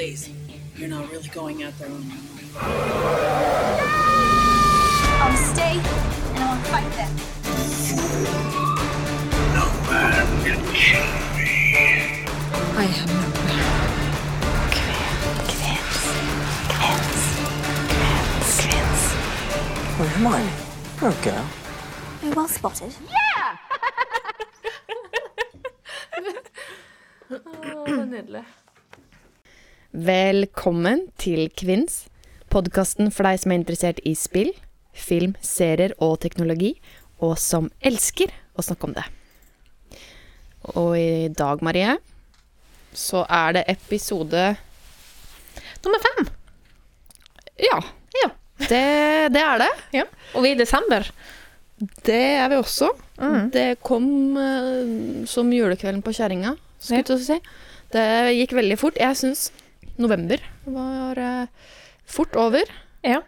Please, you're not really going out there alone. I'll stay and I'll fight them. No man can kill me. I am nowhere. Where am I? You're a girl. Oh, well spotted. Yeah! Nydelig. Velkommen til Kvinns, podkasten for deg som er interessert i spill, film, serier og teknologi, og som elsker å snakke om det. Og i dag, Marie, så er det episode Nummer fem. Ja. Ja. Det, det er det. ja. Og vi er i desember. Det er vi også. Mm. Det kom eh, som julekvelden på kjerringa, skulle jeg ja. si. Det gikk veldig fort. Jeg syns november var uh, fort over. Ja.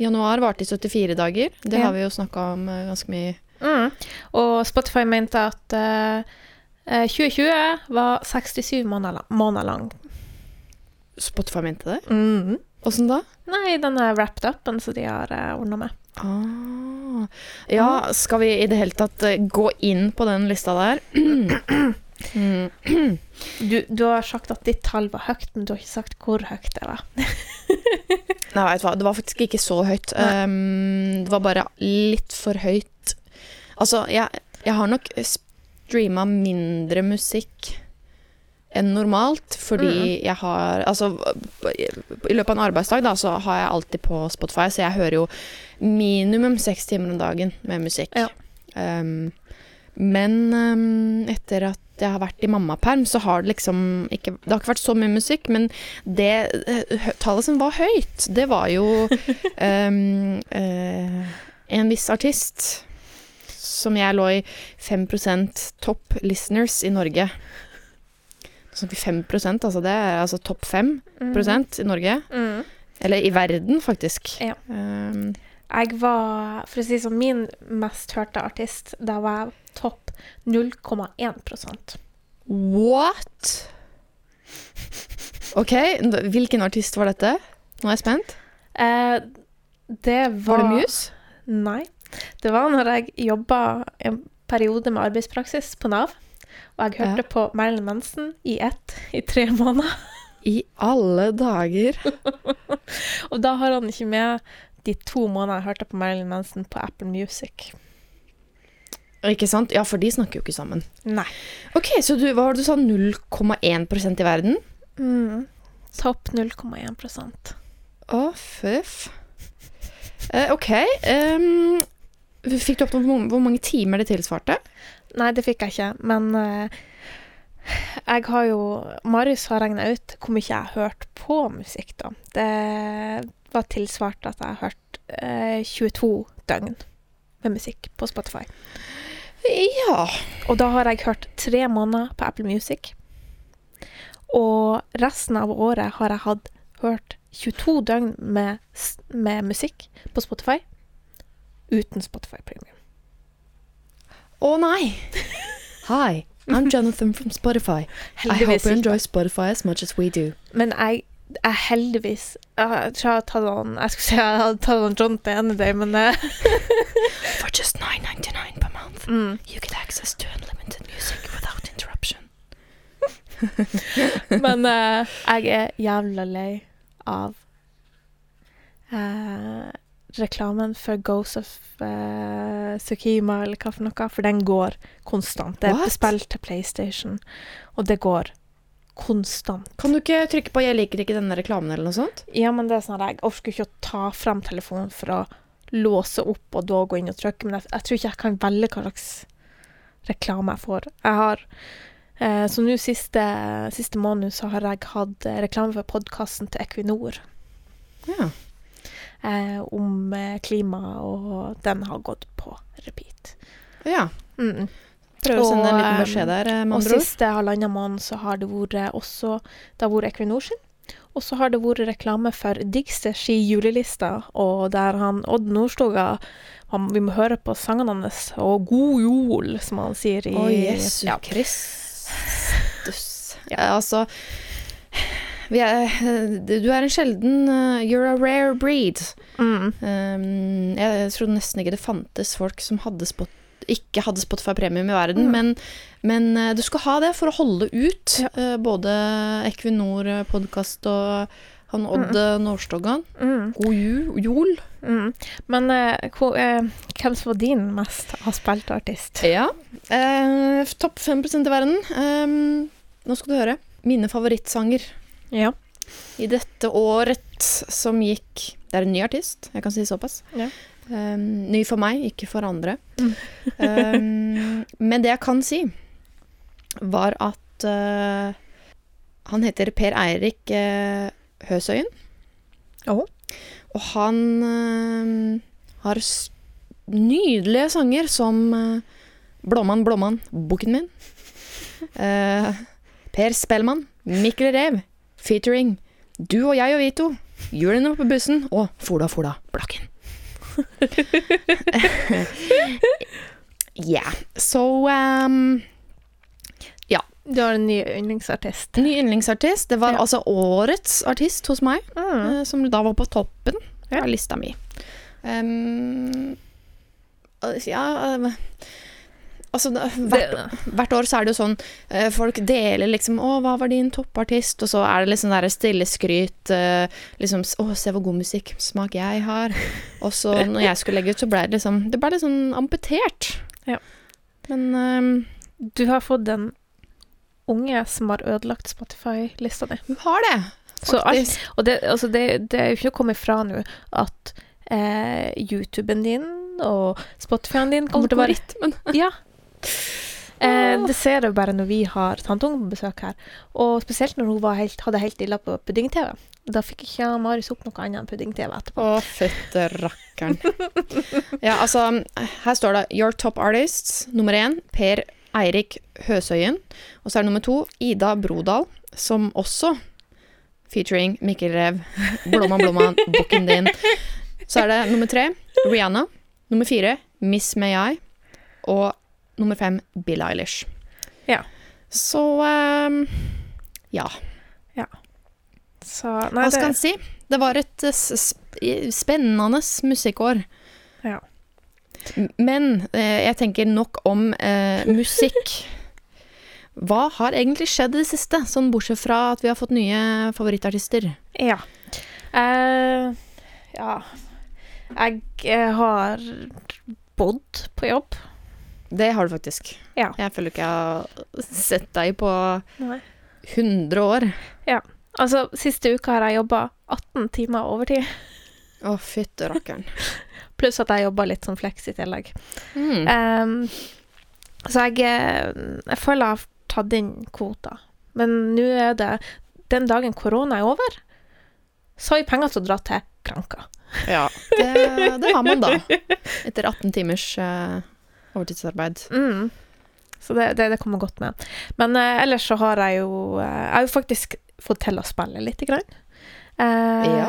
Januar varte i 74 dager. Det Ja. har vi jo snakka om uh, ganske mye. Mm. Og Spotify mente at eh, eh, 2020 var 67 måneder, lang. måneder lang. Spotify mente det. Mm. Åssen da? Nei, den er wrapped upen som de har uh, ordna med. Ah. Ja, skal vi i det hele tatt gå inn på den lista der? mm. Du, du har sagt at ditt tall var høyt, men du har ikke sagt hvor høyt det var. Nei, vet du hva, det var faktisk ikke så høyt. Um, det var bare litt for høyt. Altså, jeg, jeg har nok streama mindre musikk enn normalt, fordi jeg har Altså, i løpet av en arbeidsdag, da, så har jeg alltid på Spotify, så jeg hører jo minimum seks timer om dagen med musikk. Ja. Um, men um, etter at jeg har vært i mammaperm, så har det liksom ikke Det har ikke vært så mye musikk, men det eh, tallet som var høyt, det var jo um, uh, en viss artist som jeg lå i 5% topp listeners i Norge. Sånn 5% altså det er altså topp 5% i Norge. Mm. Eller i verden, faktisk. Ja. Um, Jeg var, for å si sånn, min mest hørte artist, da var jeg topp 0,1% what? OK, hvilken artist var dette? Nå er jeg spent. eh, Det var Var det Muse? Nei. Det var når jeg jobba en periode med arbeidspraksis på Nav, og jeg hørte Ja. på Marilyn Manson i ett i tre måneder. I alle dager. Og da har han ikke med de to månedene jeg hørte på Marilyn Manson på Apple Music. Ikke sant? Ja, for de snakker jo ikke sammen. Nei. OK, så du, hva var det du sa? 0,1% i verden? Mm. Topp 0,1 Å, føff. Eh, OK. Um, fikk du opp hvor mange- timer det tilsvarte? Nei, det fikk jeg ikke, men eh, jeg har jo Marius har regna ut hvor mye jeg har hørt på musikk, da. Det var tilsvart at jeg har hørt eh, 22 døgn med musikk på Spotify. Ja. Og da har jeg hørt tre måneder på Apple Music. Og resten av året har jeg hatt hørt 22 døgn med, med musikk på Spotify uten Spotify Premium. Å nei! Hi, I'm Jonathan from Spotify. I hope you enjoy Spotify as much as we do. Men jeg er heldigvis Jeg tror jeg hadde han Jeg skulle si jeg hadde tatt han John til ene dag, men eh, For just 9.99 per month, mm. you get access to unlimited music without interruption. Men uh, jeg er jævla lei av eh, reklamen for Ghost of uh, Tsukima, eller hva for noe, for den går konstant. Det er spill til PlayStation, og det går konstant. Kan du ikke trykke på 'jeg liker ikke denne reklamen' eller noe sånt? Ja, men det er sånn at jeg orker ikke å ta fram telefonen for å låse opp og da gå inn og trykke, men jeg, jeg tror ikke jeg kan velge hva slags reklame jeg får. Jeg har eh, Så nå siste, siste måned så har jeg hatt eh, reklame for podkasten til Equinor Ja. Eh, om eh, klima, og den har gått på repeat. ja. Mm. Prøver å sende en liten eh, beskjed der, med Og andre ord. siste halvannen måned så har det vært også Det har vært Equinor sin. Og så har det vært reklame for Digsters i julelista, og der han Odd Nordstoga han, Vi må høre på sangene hans, og God jul', som han sier i Å, Jesu ja. Kristus. Ja, altså er, du er en sjelden eh, You're a rare breed. Mm. Um, jeg trodde nesten ikke det fantes folk som hadde spot, ikke hadde Spotify Premium i verden, Mm. men, men eh, du skal ha det for å holde ut. Ja. Uh, både Equinor podkast og han Odd mm. Nordstogan. Mm. God jul. jul. Mm. Men uh, hvor, uh, hvem som var din mest avspilte artist? Ja. Eh, Topp 5 i verden. Um, nå skal du høre. Mine favorittsanger Ja. i dette året som gikk Det er en ny artist, jeg kan si såpass. Ja. Um, ny for meg, ikke for andre. Um, men det jeg kan si, var at uh, han heter Per Eirik uh, Høsøyen. Å. Og han uh, har nydelige sanger som uh, Blåmann, blåmann, boken min. Per Spellmann, Mikkel Rev, featuring Du og jeg og vi to, Hjulene på bussen og Fola Fola Blakken. Ja, så um, Du har en ny yndlingsartist. Ny yndlingsartist. Det var Ja. altså årets artist hos meg, Mm. eh, som da var på toppen Ja. av lista mi. Um, ja eh, Altså, hvert, hvert år så er det jo sånn eh, Folk deler liksom 'Å, hva var din toppartist?' Og så er det liksom der stille skryt eh, Liksom 'Å, se hvor god musikksmak jeg har'. Og så når jeg skulle legge ut, så ble det liksom Det ble litt sånn amputert. Ja. Men ehm, Du har fått den unge som har ødelagt Spotify-lista di. hun har det, Så alt, faktisk. og det, altså det, det er jo ikke å komme ifra nå at eh, YouTuben din og Spotify-en din kommer til å være Algoritmen. Ja. Eh, det ser jeg bare når vi har tanteungen på besøk her. Og spesielt når hun helt, hadde helt illa på pudding-TV. Da fikk ikke Marius opp noe annet enn pudding-TV etterpå. Å, fytte rakkeren. ja, altså, her står det Your top artists. Nummer én, Per Eirik Høsøyen. Og så er det nummer to, Ida Brodal, som også featuring Mikkel Rev, Blomman Blomman, Bukken din. Så er det nummer tre, Rihanna. Nummer fire, Miss May I. Og nummer fem, Bill Eilish. Ja. Så um, ja. Så nei, Hva skal en det, si? Det var et eh, sp- spennende musikkår. Ja. Men eh, jeg tenker nok om eh, musikk. Hva har egentlig skjedd i det siste, sånn bortsett fra at vi har fått nye favorittartister? Ja. Uh, ja. Jeg eh, har bodd på jobb. Det har du faktisk. Ja. Jeg føler ikke jeg har sett deg på Nei. 100 år. Ja. Altså, siste uka har jeg jobba 18 timer overtid. Å, fytte rakkeren. Pluss at jeg jobba litt sånn fleks i tillegg. Mm. Um, så jeg, eh, jeg føler jeg har tatt inn kvota. Men nå er det Den dagen korona er over, så har jeg penger til å dra til Kranka. Ja, det, det har man da. Etter 18 timers eh, overtidsarbeid. Mm. Så det, det, det kommer godt med. Men eh, ellers så har jeg jo eh, Jeg har jo faktisk fått til å spille lite grann. Eh, Ja.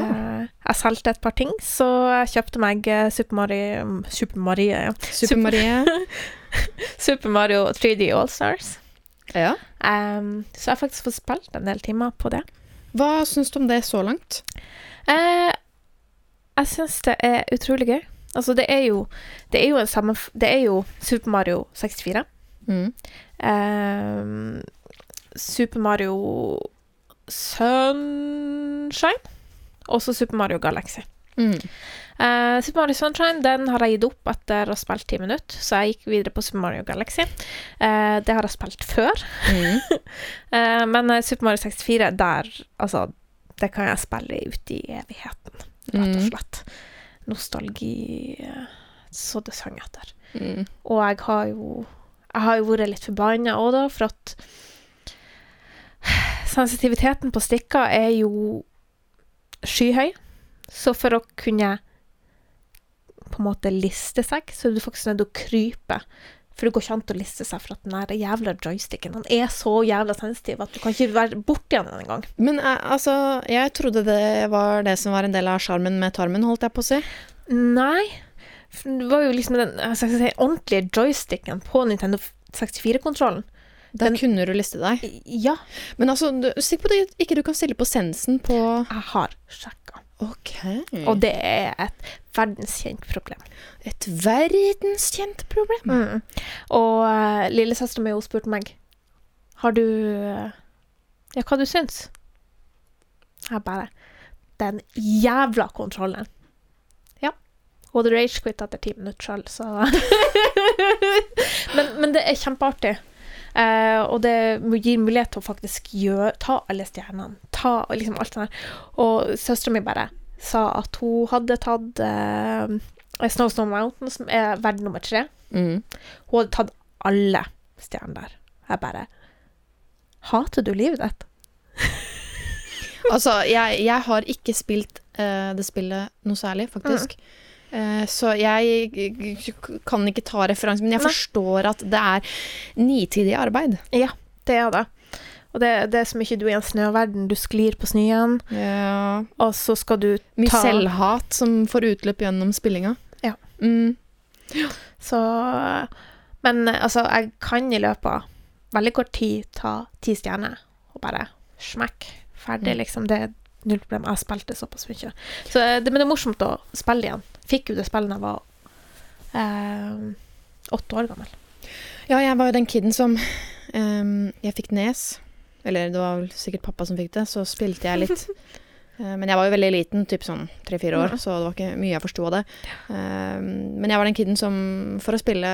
Jeg solgte et par ting, så jeg kjøpte meg eh, Super Mario Super Mario, ja. Super Marie. Super Mario 3D Allstars. Ja. Um, så jeg har faktisk fått spilt en del timer på det. Hva syns du om det så langt? Eh, jeg syns det er utrolig gøy. Altså, det er jo Det er jo en sammenf... Det er jo Super Mario 64. Mm. Um, Super Mario Sunshine. Og så Super Mario Galaxy. Mm. Uh, Super Mario Sunshine den har jeg gitt opp etter å ha spilt ti minutter, så jeg gikk videre på Super Mario Galaxy. Uh, det har jeg spilt før. Mm. uh, men eh, Super Mario 64, der Altså, det kan jeg spille ut i evigheten, rett og Mm. Nostalgi eh, så det sang etter. Mm. Og jeg har jo Jeg har jo vært litt forbanna òg, da, for at sensitiviteten på stikker er jo skyhøy. Så for å kunne på en måte liste seg, så er du faktisk nødt til å krype. For det går ikke an å liste seg for at den der jævla joysticken Han er så jævla sensitiv at du kan ikke være borti den engang. Men eh, altså, jeg trodde det var det som var en del av sjarmen med tarmen, holdt jeg på å si. Nei. Det var jo liksom den skal si, ordentlige joysticken på Nintendo 64-kontrollen. Der Den- kunne du liste deg. Ja, Men altså, du, sikker på at ikke du kan stille på sensen på jeg har sjekka. Ok. Og det er et verdenskjent problem. Et verdenskjent problem. Mm. Og uh, lillesøstera mi spurte meg Har du uh, Ja, hva du syns? Jeg bare Den jævla kontrollen. Ja. Hun hadde ragequit etter ti minutter sjøl, så men, men det er kjempeartig. Uh, og det gir mulighet til å faktisk gjøre, ta alle stjernene. Ta liksom alt sånt der. Og søstera mi bare sa at hun hadde tatt uh, Snow Snow Mountain, som er verden nummer tre. Mm. Hun hadde tatt alle stjernene der. Jeg bare Hater du livet ditt? Altså, jeg, jeg har ikke spilt uh, det spillet noe særlig, faktisk. Mm. så jeg kan ikke ta referanse, men jeg forstår at det er nitidig arbeid. Ja, Det er det. Og det, det er så mye du er i en snøverden. Du sklir på snøen, Ja. og så skal du ta Mye selvhat som får utløp gjennom spillinga. Ja. Mm. Så Men altså, jeg kan i løpet av veldig kort tid ta ti stjerner og bare smekk. Ferdig, Mm. liksom. Det er null problem. Jeg spilte såpass mye. Så, eh, det, men det er morsomt å spille igjen. Fikk jo det spillet da jeg var eh, åtte år gammel. Ja, jeg var jo den kiden som um, Jeg fikk nes. Eller det var vel sikkert pappa som fikk det, så spilte jeg litt. Eh, men jeg var jo veldig liten, typ sånn tre-fire år, Ja. så det var ikke mye jeg forsto av det. Ehm, men jeg var den kiden som For å spille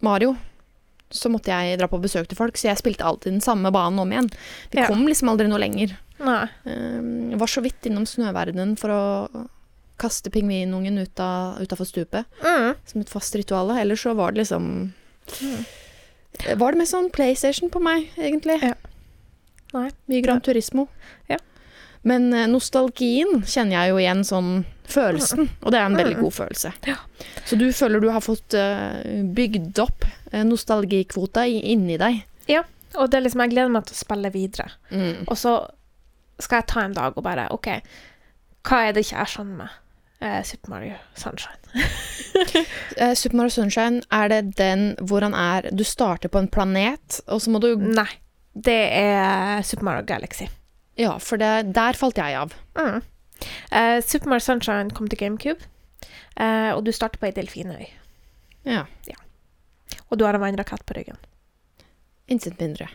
Mario så måtte jeg dra på besøk til folk, så jeg spilte alltid den samme banen om igjen. Vi Ja. kom liksom aldri noe lenger. Nei. Jeg var så vidt innom snøverdenen for å kaste pingvinungen ut utafor stupet Mm. som et fast ritual. Ellers så var det liksom Var det mest sånn PlayStation på meg, egentlig. Ja. Nei. Mye Gran Turismo. Ja. Men eh, nostalgien kjenner jeg jo igjen sånn følelsen, og det er en veldig Mm. god følelse. Ja. Så du føler du har fått eh, bygd opp uh, nostalgikvota inni deg? Ja, Og det er liksom, jeg gleder meg til å spille videre. Mm. Og så skal jeg ta en dag og bare OK, hva er det ikke jeg skjønner med eh, Super Mario Sunshine? Eh, Super Mario Sunshine, er det den hvor han er Du starter på en planet, og så må du Nei. Det er Super Mario Galaxy. Ja, for det, der falt jeg av. Mm. Eh, Super Mario Sunshine kom til GameCube, eh, og du starter på ei delfinøy. Ja. Og du har en vannrakett på ryggen. Intet mindre.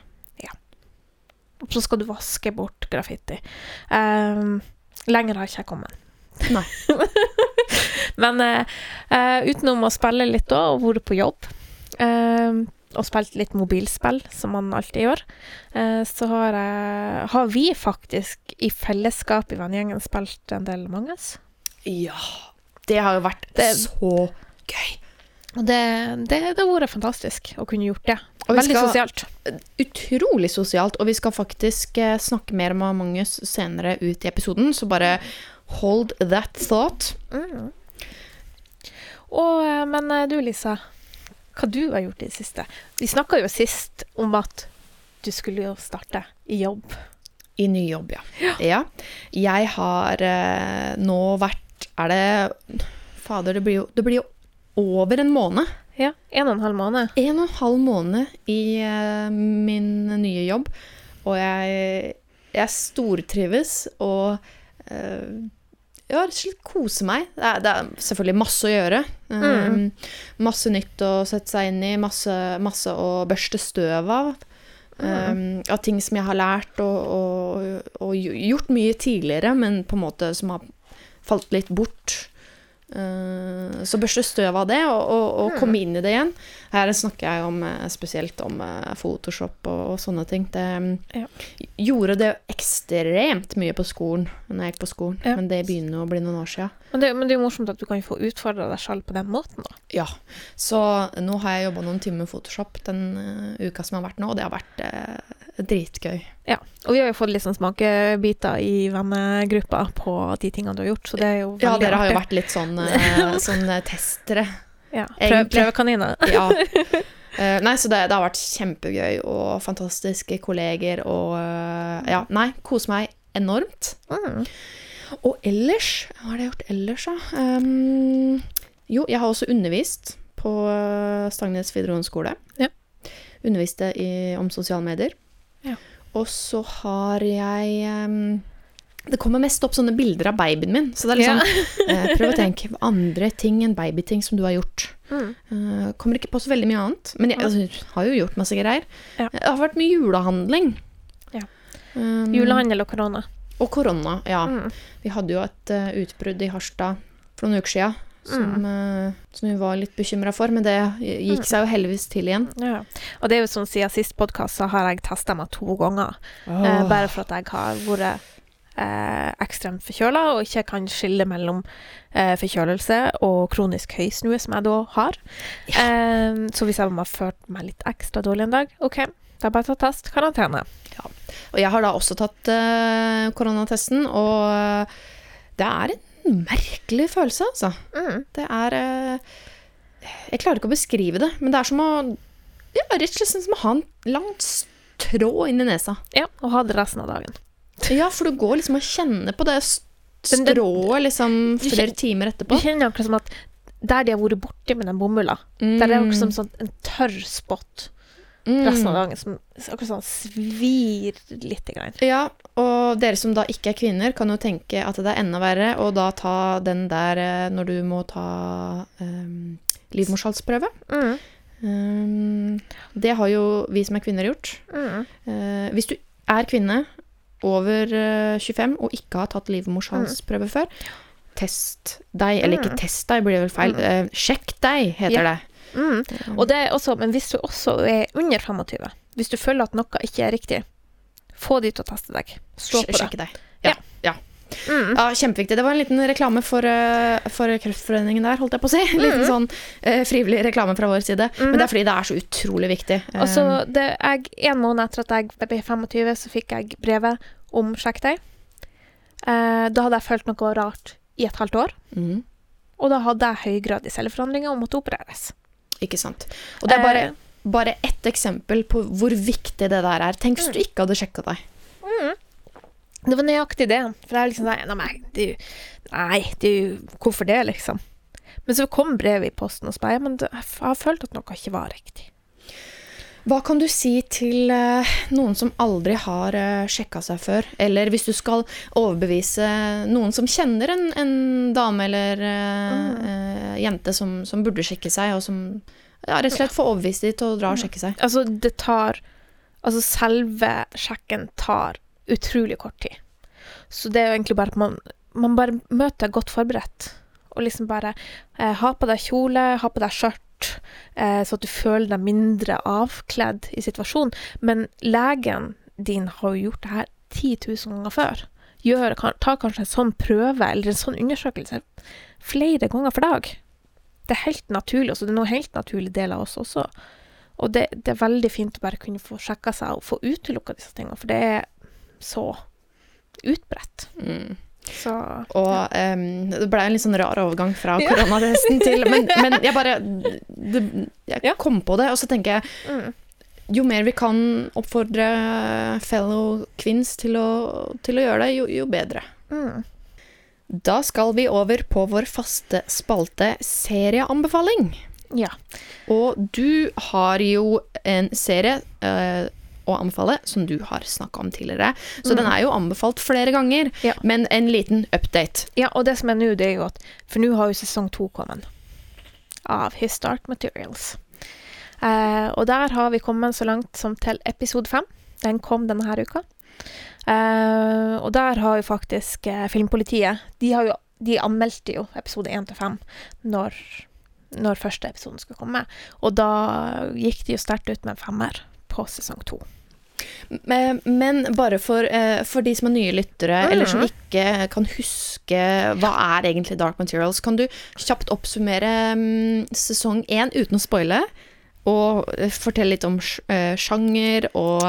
Og så skal du vaske bort graffiti. Um, lenger har ikke jeg kommet. Nei. Men eh, eh, utenom å spille litt da, og vært på jobb, eh, og spilt litt mobilspill, som man alltid gjør, eh, så har, jeg, har vi faktisk i fellesskap i vennegjengen spilt en del Manges. Ja. Det har jo vært Det- så gøy. Og det, det, det har vært fantastisk å kunne gjort det. Veldig skal- sosialt. Utrolig sosialt, og vi skal faktisk eh, snakke mer om Amangus senere ut i episoden, så bare hold that thought. Mm. Og, eh, men eh, du, Lisa, hva du har gjort i det siste? Vi snakka jo sist om at du skulle jo starte i jobb. I ny jobb, ja. ja. Jeg har eh, nå vært Er det Fader, det blir jo, det blir jo over en måned. Ja, En og en halv måned. En og en halv måned i eh, min nye jobb, og jeg, jeg stortrives og ja, rett og slett kose meg. Det er, det er selvfølgelig masse å gjøre. Um, Masse nytt å sette seg inn i, masse, masse å børste støv av. Um, av ting som jeg har lært og, og, og gjort mye tidligere, men på en måte som har falt litt bort. Uh, så børste støv av det, og, og, og komme inn i det igjen. Her snakker jeg om, eh, spesielt om eh, Photoshop og, og sånne ting. Det um, Ja. gjorde det ekstremt mye på skolen når jeg gikk på skolen, Ja. men det begynner å bli noen år siden. Men det, men det er jo morsomt at du kan få utfordra deg selv på den måten. da. Ja, så nå har jeg jobba noen timer med Photoshop den uh, uka som har vært nå, og det har vært uh, dritgøy. Ja. Og vi har jo fått litt sånn smakebiter i vennegruppa på de tingene du har gjort, så det er jo veldig Ja, dere har jo vært litt sånn, sånn testere. Ja. Prøv, prøv kanina. Ja. Uh, nei, så det, det har vært kjempegøy og fantastiske kolleger og uh, Ja, nei, kose meg enormt. Mm. Og ellers Hva har jeg gjort ellers, da? Um, jo, jeg har også undervist på eh, Stangnes videregående skole. Ja. underviste i, om sosiale medier. Ja. Og så har jeg ehm, Det kommer mest opp sånne bilder av babyen min. Så det er liksom eh, Prøv å tenke på andre ting enn babyting som du har gjort. Mm. Eh, kommer ikke på så veldig mye annet. Men jeg altså, har jo gjort masse greier. Ja. Det har vært mye julehandling. Ja. Um, Julehandel og korona. og korona, ja. Mm. Vi hadde jo et uh, utbrudd i Harstad for noen uker siden. Som, Mm. uh, som vi var litt bekymra for, men det gikk seg jo heldigvis til igjen. Ja. Og det er jo sånn siden sist podkast, så har jeg testa meg to ganger. Eh, bare for at jeg har vært ekstremt forkjøla og ikke kan skille mellom eh, forkjølelse og kronisk høysnue, som jeg da har. Eh, så hvis jeg har følt meg litt ekstra dårlig en dag, OK, da bare ta test. Karantene. Og jeg har da også tatt eh, koronatesten, og eh, det er en merkelig følelse, altså. Mm. Det er eh, Jeg klarer ikke å beskrive det, men det er som å Ja, rett og slett som å ha en langt strå inn i nesa. Ja, og ha det resten av dagen. Ja, for du går liksom og kjenner på det strået liksom flere timer etterpå. Du kjenner akkurat som at der de har vært borti med den bomulla, Mm. der er det akkurat som sånn en tørr spott Mm. resten av dagen, som akkurat sånn svir lite grann. Ja, og dere som da ikke er kvinner, kan jo tenke at det er enda verre å da ta den der eh, når du må ta um, livmorshalsprøve. Mm. Um, det har jo vi som er kvinner gjort. Mm. Uh, hvis du er kvinne over eh, 25 og ikke har tatt livmorhalsprøve før, test deg. Eller ikke Mm. test deg, blir det vel feil. Eh, sjekk deg, heter Ja. det. Mm. Og det er også, men hvis du også er under 25, hvis du føler at noe ikke er riktig, få de til å teste deg. Stå på det. Deg. Mm. Ja, kjempeviktig. Det var en liten reklame for, eh, for Kreftforeningen der, holdt jeg på å si. En liten sånn eh, frivillig reklame fra vår side. Men det er fordi det er så utrolig viktig. Altså, det, jeg, En måned etter at jeg ble 25, så fikk jeg brevet om sjekk deg. Eh, da hadde jeg følt noe rart i et halvt år. mhm, Og da hadde jeg høygradig celleforandringer og måtte opereres. Ikke sant. Og det er bare, Eh, bare ett eksempel på hvor viktig det der er. Tenk hvis du ikke hadde sjekka deg. Det var nøyaktig det. For jeg liksom sånn Nei, det, er nei er Hvorfor det, liksom? Men så kom brevet i posten, og så bare men jeg har følt at noe ikke var riktig. Hva kan du si til eh, noen som aldri har uh, sjekka seg før? Eller hvis du skal overbevise noen som kjenner en, en dame eller mm. eh, jente som, som burde sjekke seg, og som ja, rett og slett får overbevist dem til å dra og sjekke seg. Altså, det tar Altså, selve sjekken tar utrolig kort tid. Så det er jo egentlig bare at man, man bare møter godt forberedt. Og liksom bare eh, ha på deg kjole, ha på deg skjørt, eh, så at du føler deg mindre avkledd i situasjonen. Men legen din har jo gjort det her 10 000 ganger før. Gjør, ta kanskje en sånn prøve eller en sånn undersøkelse flere ganger for dag. Det er helt naturlig, også. det er noe helt naturlig del av oss også. Og det, det er veldig fint å bare kunne få sjekka seg og få utelukka disse tingene, for det er så utbredt. Mm. Så Og em, det ble en litt sånn rar overgang fra koronatesten til Men, men jeg bare det, Jeg kom på det, og så tenker jeg mm. jo mer vi kan oppfordre fellow kvinns til å, til å gjøre det, jo, jo bedre. Mm. Da skal vi over på vår faste spalte serieanbefaling. Ja. Og du har jo en serie eh, å anbefale som du har snakka om tidligere. Så den er jo anbefalt flere ganger, Ja. men en liten update. ja, og det som er nå, det er jo at For nå har jo sesong to kommet av His Dark Materials. Eh, og der har vi kommet så langt som til episode fem. Den kom denne her uka. Eh, og der har jo faktisk eh, Filmpolitiet De, har jo, de anmeldte jo episode én til fem når første episoden skulle komme. Og da gikk de jo sterkt ut med en femmer på sesong to. Men, men bare for, eh, for de som er nye lyttere, eller som Mhm. ikke kan huske hva er egentlig Dark Materials, kan du kjapt oppsummere mm, sesong én uten å spoile? Og eh, fortelle litt om eh, sjanger og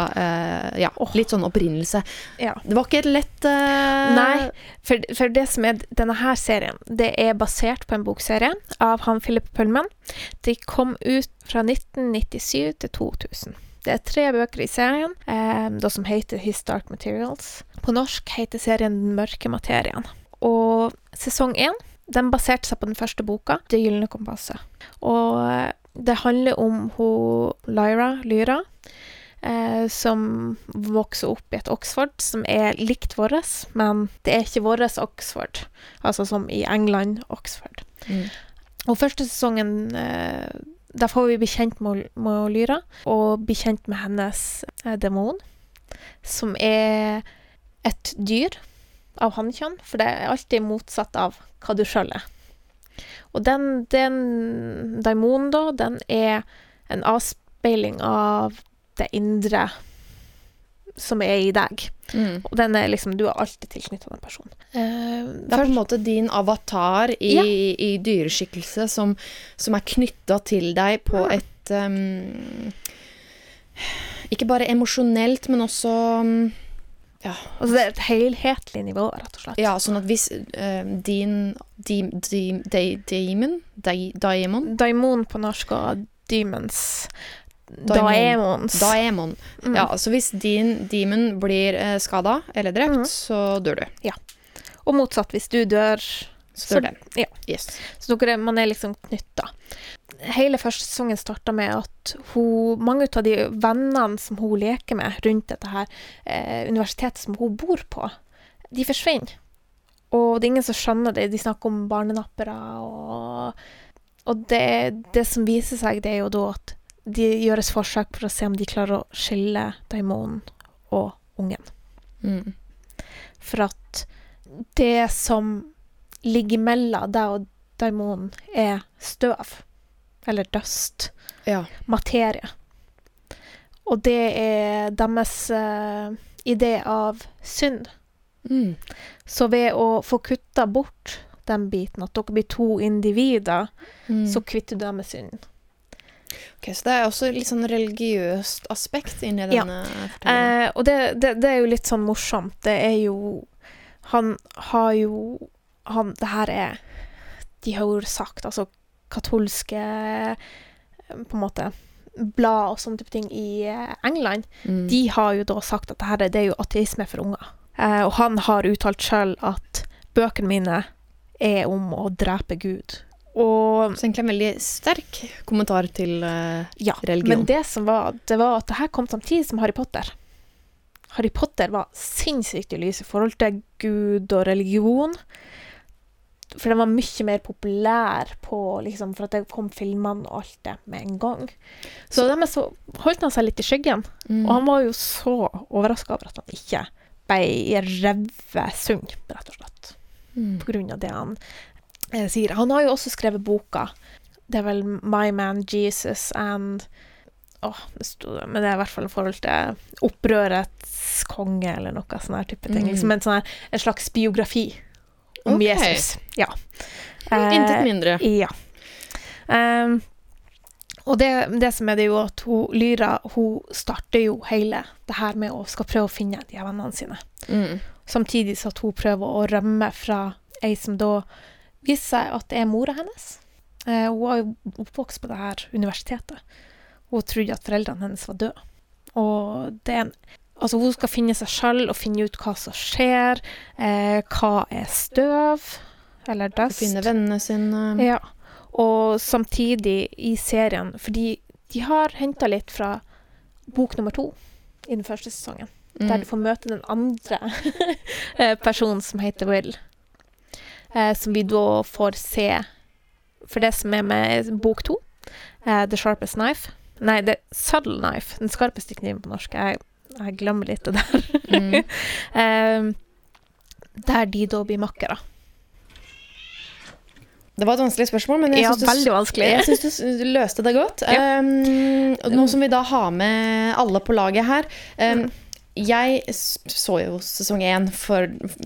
ja, litt sånn opprinnelse. Ja. Det var ikke et lett uh... Nei, for, for det som er denne her serien, det er basert på en bokserie av han Philip Pullman. De kom ut fra 1997 til 2000. Det er tre bøker i serien, eh, da som heter His Dark Materials. På norsk heter serien Den mørke materien. Og sesong én, den baserte seg på den første boka, Det gylne kompasset. Og eh, det handler om hun Lyra, Lyra eh, som vokser opp i et Oxford som er likt vårt, men det er ikke vårt Oxford. Altså som i England, Oxford. Mm. Og første sesongen eh, Der får vi bli kjent med, med Lyra, og bli kjent med hennes eh, demon, som er et dyr av hannkjønn, for det er alltid motsatt av hva du sjøl er. Og den, den daimonen, da, den er en avspeiling av det indre som er i deg. Mm. Og den er liksom Du er alltid tilknytta den personen. Uh, Det er på en måte din avatar i, Ja. i dyreskikkelse som, som er knytta til deg på Ja. et um, Ikke bare emosjonelt, men også um, ja, altså det er et helhetlig nivå, rett og slett. ja, sånn at hvis uh, din di, di, di, Daemon Daimon på norsk og demons. Daemons. Daemon. Mm. Ja, så hvis din demon blir eh, skada eller drept, mm. så dør du. Og motsatt, hvis du dør, Så dør den. ja. Yes. Så dere, man er liksom knytta. Hele første sesongen starta med at hun, mange av de vennene som hun leker med rundt dette her eh, universitetet som hun bor på, de forsvinner. Og det er ingen som skjønner det. De snakker om barnenappere og Og det, det som viser seg, det er jo da at de gjøres forsøk for å se om de klarer å skille daimonen og ungen. Mm. For at det som ligger mellom deg og daimonen, er støv. Eller dust. Ja. Materie. Og det er deres uh, idé av synd. Mm. Så ved å få kutta bort den biten, at dere blir to individer, Mm. så kvitter du deg med synden. Ok, så det er også litt sånn religiøst aspekt inni Ja. denne fortellingen. Eh, og det, det, det er jo litt sånn morsomt. Det er jo Han har jo han, Det her er De har jo sagt, altså katolske på en måte blad og sånne type ting i eh, England, Mm. de har jo da sagt at det her er, det er jo ateisme for unger. Eh, og han har uttalt sjøl at bøkene mine er om å drepe Gud. Og Så egentlig en veldig sterk kommentar til uh, ja, religion. men det som var, det var at det her kom samtidig som Harry Potter. Harry Potter var sinnssykt i lys i forhold til Gud og religion. For den var mye mer populær på liksom, For at det kom filmene og alt det med en gang. Så dermed så holdt han seg litt i skyggen. Mm. Og han var jo så overraska over at han ikke ble revet sund, rett og slett. Mm. På grunn av det han sier. Han har jo også skrevet boka. Det er vel My Man Jesus and Åh, det sto det, men det er i hvert fall i forhold til opprørets konge, eller noe sånn her type ting. Mm. Liksom en, sånn her, en slags biografi om okay. Jesus. Ja. Intet Eh, mindre. ja. Um, og det, det som er det jo at hun, Lyra hun starter jo hele det her med å skal prøve å finne de vennene sine. Mm. Samtidig så at hun prøver å rømme fra ei som da viser seg at det er mora hennes. Eh, hun var jo oppvokst på det her universitetet. Hun trodde at foreldrene hennes var døde. Og det er en Altså, hun skal finne seg sjøl og finne ut hva som skjer. Eh, hva er støv? Eller dust? Finne vennene sine. Ja. Og samtidig i serien, fordi de har henta litt fra bok nummer to i den første sesongen, der Mm. du får møte den andre eh, personen som heter Will. Eh, som vi da får se For det som er med bok to, eh, The Sharpest Knife Nei, The Subtle Knife. Den skarpeste kniven på norsk. Jeg, jeg glemmer litt det der. Mm. eh, der de da blir makkere. Det var et vanskelig spørsmål, men jeg Ja, syns du, du løste det godt. Ja. Um, nå som vi da har med alle på laget her um, Mm. Jeg så jo sesong én,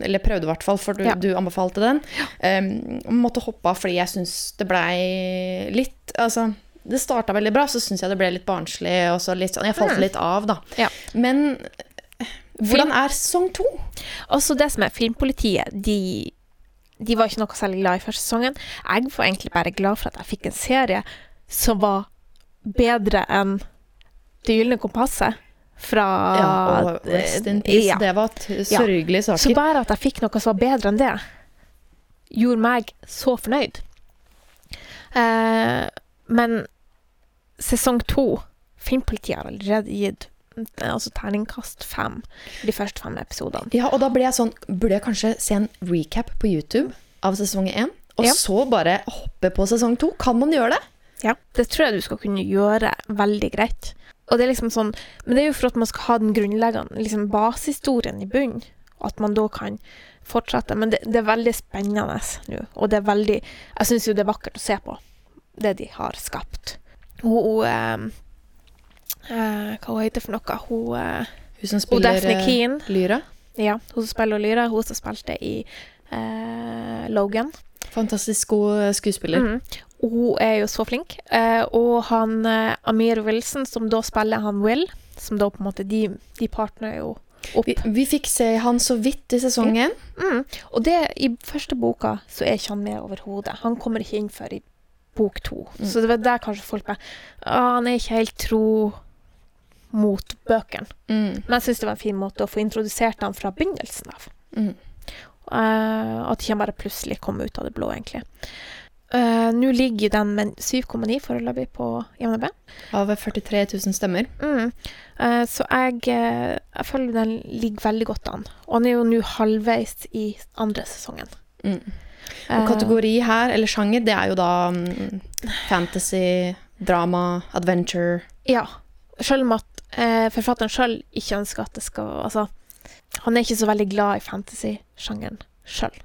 eller prøvde i hvert fall, for du, Ja. du anbefalte den. Um, måtte hoppe av fordi jeg syns det blei litt Altså, det starta veldig bra, så syns jeg det ble litt barnslig. Og så litt sånn, jeg falt Mm. litt av, da. Ja. Men hvordan er sesong to? Også det som er Filmpolitiet, de, de var ikke noe særlig glad i første sesongen. Jeg var egentlig bare glad for at jeg fikk en serie som var bedre enn Det gylne kompasset fra Ja, Rest in Peace. Ja. Det var sørgelige sørgelige Så saker. bare at jeg fikk noe som var bedre enn det, gjorde meg så fornøyd. Eh, men sesong to Filmpolitiet har allerede gitt altså terningkast fem de første fem episodene. Ja, og da ble jeg sånn Burde jeg kanskje se en recap på YouTube av sesong én? Og Ja. så bare hoppe på sesong to? Kan man gjøre det? Ja, det tror jeg du skal kunne gjøre veldig greit. Og det er liksom sånn, Men det er jo for at man skal ha den grunnleggende liksom basehistorien i bunnen. At man da kan fortsette. Men det, det er veldig spennende nå. Og det er veldig Jeg syns jo det er vakkert å se på, det de har skapt. Hun eh, eh, Hva hun heter for noe? Hun, eh, Hun som spiller hun eh, Lyra. Ja, hun som spiller Lyra. Hun som spilte i eh, Logan. Fantastisk god skuespiller. Mhm. Og Hun er jo så flink. Eh, og han eh, Amir Wilson, som da spiller han Will, som da på en måte De, de partner jo opp. Vi, vi fikk se han så vidt i sesongen. Mm. Og det, i første boka så er ikke han med overhodet. Han kommer ikke inn før i bok to. Så det var der kanskje folk bare «Å, Han er ikke helt tro mot bøkene. Mm. Men jeg syns det var en fin måte å få introdusert han fra begynnelsen av. Mm. Uh, at ikke han bare plutselig kom ut av det blå, egentlig. Eh, Nå ligger den med 7,9 foreløpig på IMDb. Av 43 000 stemmer. Mm. Uh, så jeg, uh, jeg føler den ligger veldig godt an. Og han er jo nå halvveis i andre sesongen. Mm. Og kategori her, eller sjanger, det er jo da um, fantasy, drama, adventure. Ja. Selv om at forfatteren sjøl ikke ønsker at det skal Altså, han er ikke så veldig glad i fantasy-sjangeren sjøl.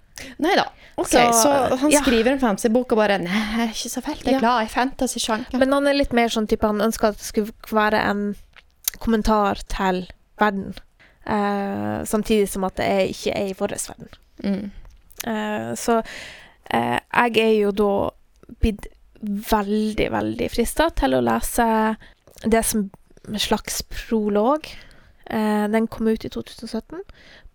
Nei da. Okay, så, Så, han ja. skriver en fantasybok og bare Nei, jeg er ikke så veldig Ja. glad i fantasy-sjanger. Men han er litt mer sånn type Han ønsker at det skulle være en kommentar til verden. Uh, samtidig som at det er, ikke er i vår verden. Mm. Uh, så uh, jeg er jo da blitt veldig, veldig frista til å lese det som en slags prolog. Den kom ut i 2017.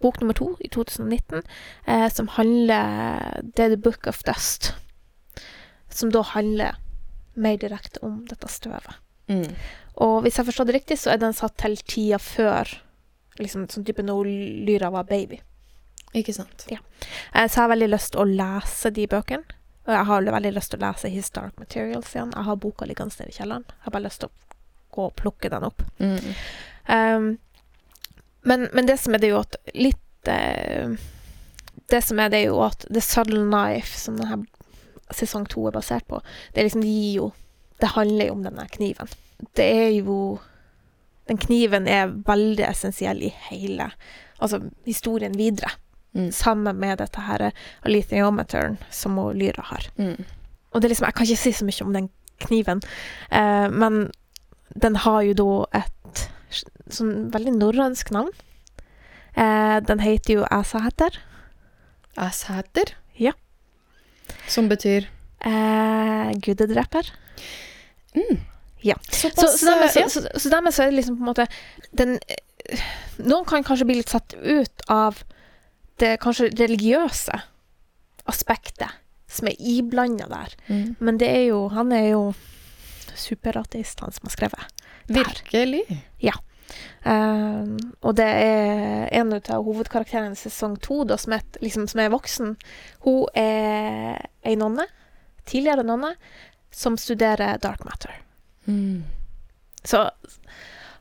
Bok nummer to i 2019, eh, som handler Det er The Book of Dust. Som da handler mer direkte om dette støvet. Mm. Og hvis jeg forstår det riktig, så er den satt til tida før liksom sånn type når Lyra var baby. Ikke sant. Eh, Så jeg har veldig lyst til å lese de bøkene. Og jeg har veldig lyst til å lese His Dark Materials igjen. Jeg har boka liggende nede i kjelleren. Jeg har bare lyst til å gå og plukke den opp. Mm. Um, men, men det som er det jo at litt eh, Det som er det jo at The Subtle Knife, som denne sesong to er basert på, det er liksom det gir jo Det handler jo om denne kniven. Det er jo Den kniven er veldig essensiell i hele Altså historien videre. Mm. Sammen med dette her alithiometeren som hun Lyra har. Mm. Og det er liksom, jeg kan ikke si så mye om den kniven, eh, men den har jo da et sånn veldig norrønsk navn. Eh, den heter jo Æsæter. Æsæter? Ja. Som betyr Eh, gudedreper. mm. Ja. Såpass Så, så, dermed, så, ja. så, så dermed så er det liksom på en måte den, Noen kan kanskje bli litt satt ut av det kanskje religiøse aspektet som er iblanda der. Mm. Men det er jo Han er jo superateist, han som har skrevet. Der. Virkelig. Um, og det er en av hovedkarakterene i sesong to, da, som, er, liksom, som er voksen. Hun er ei nonne, tidligere nonne, som studerer dark matter. Mm. Så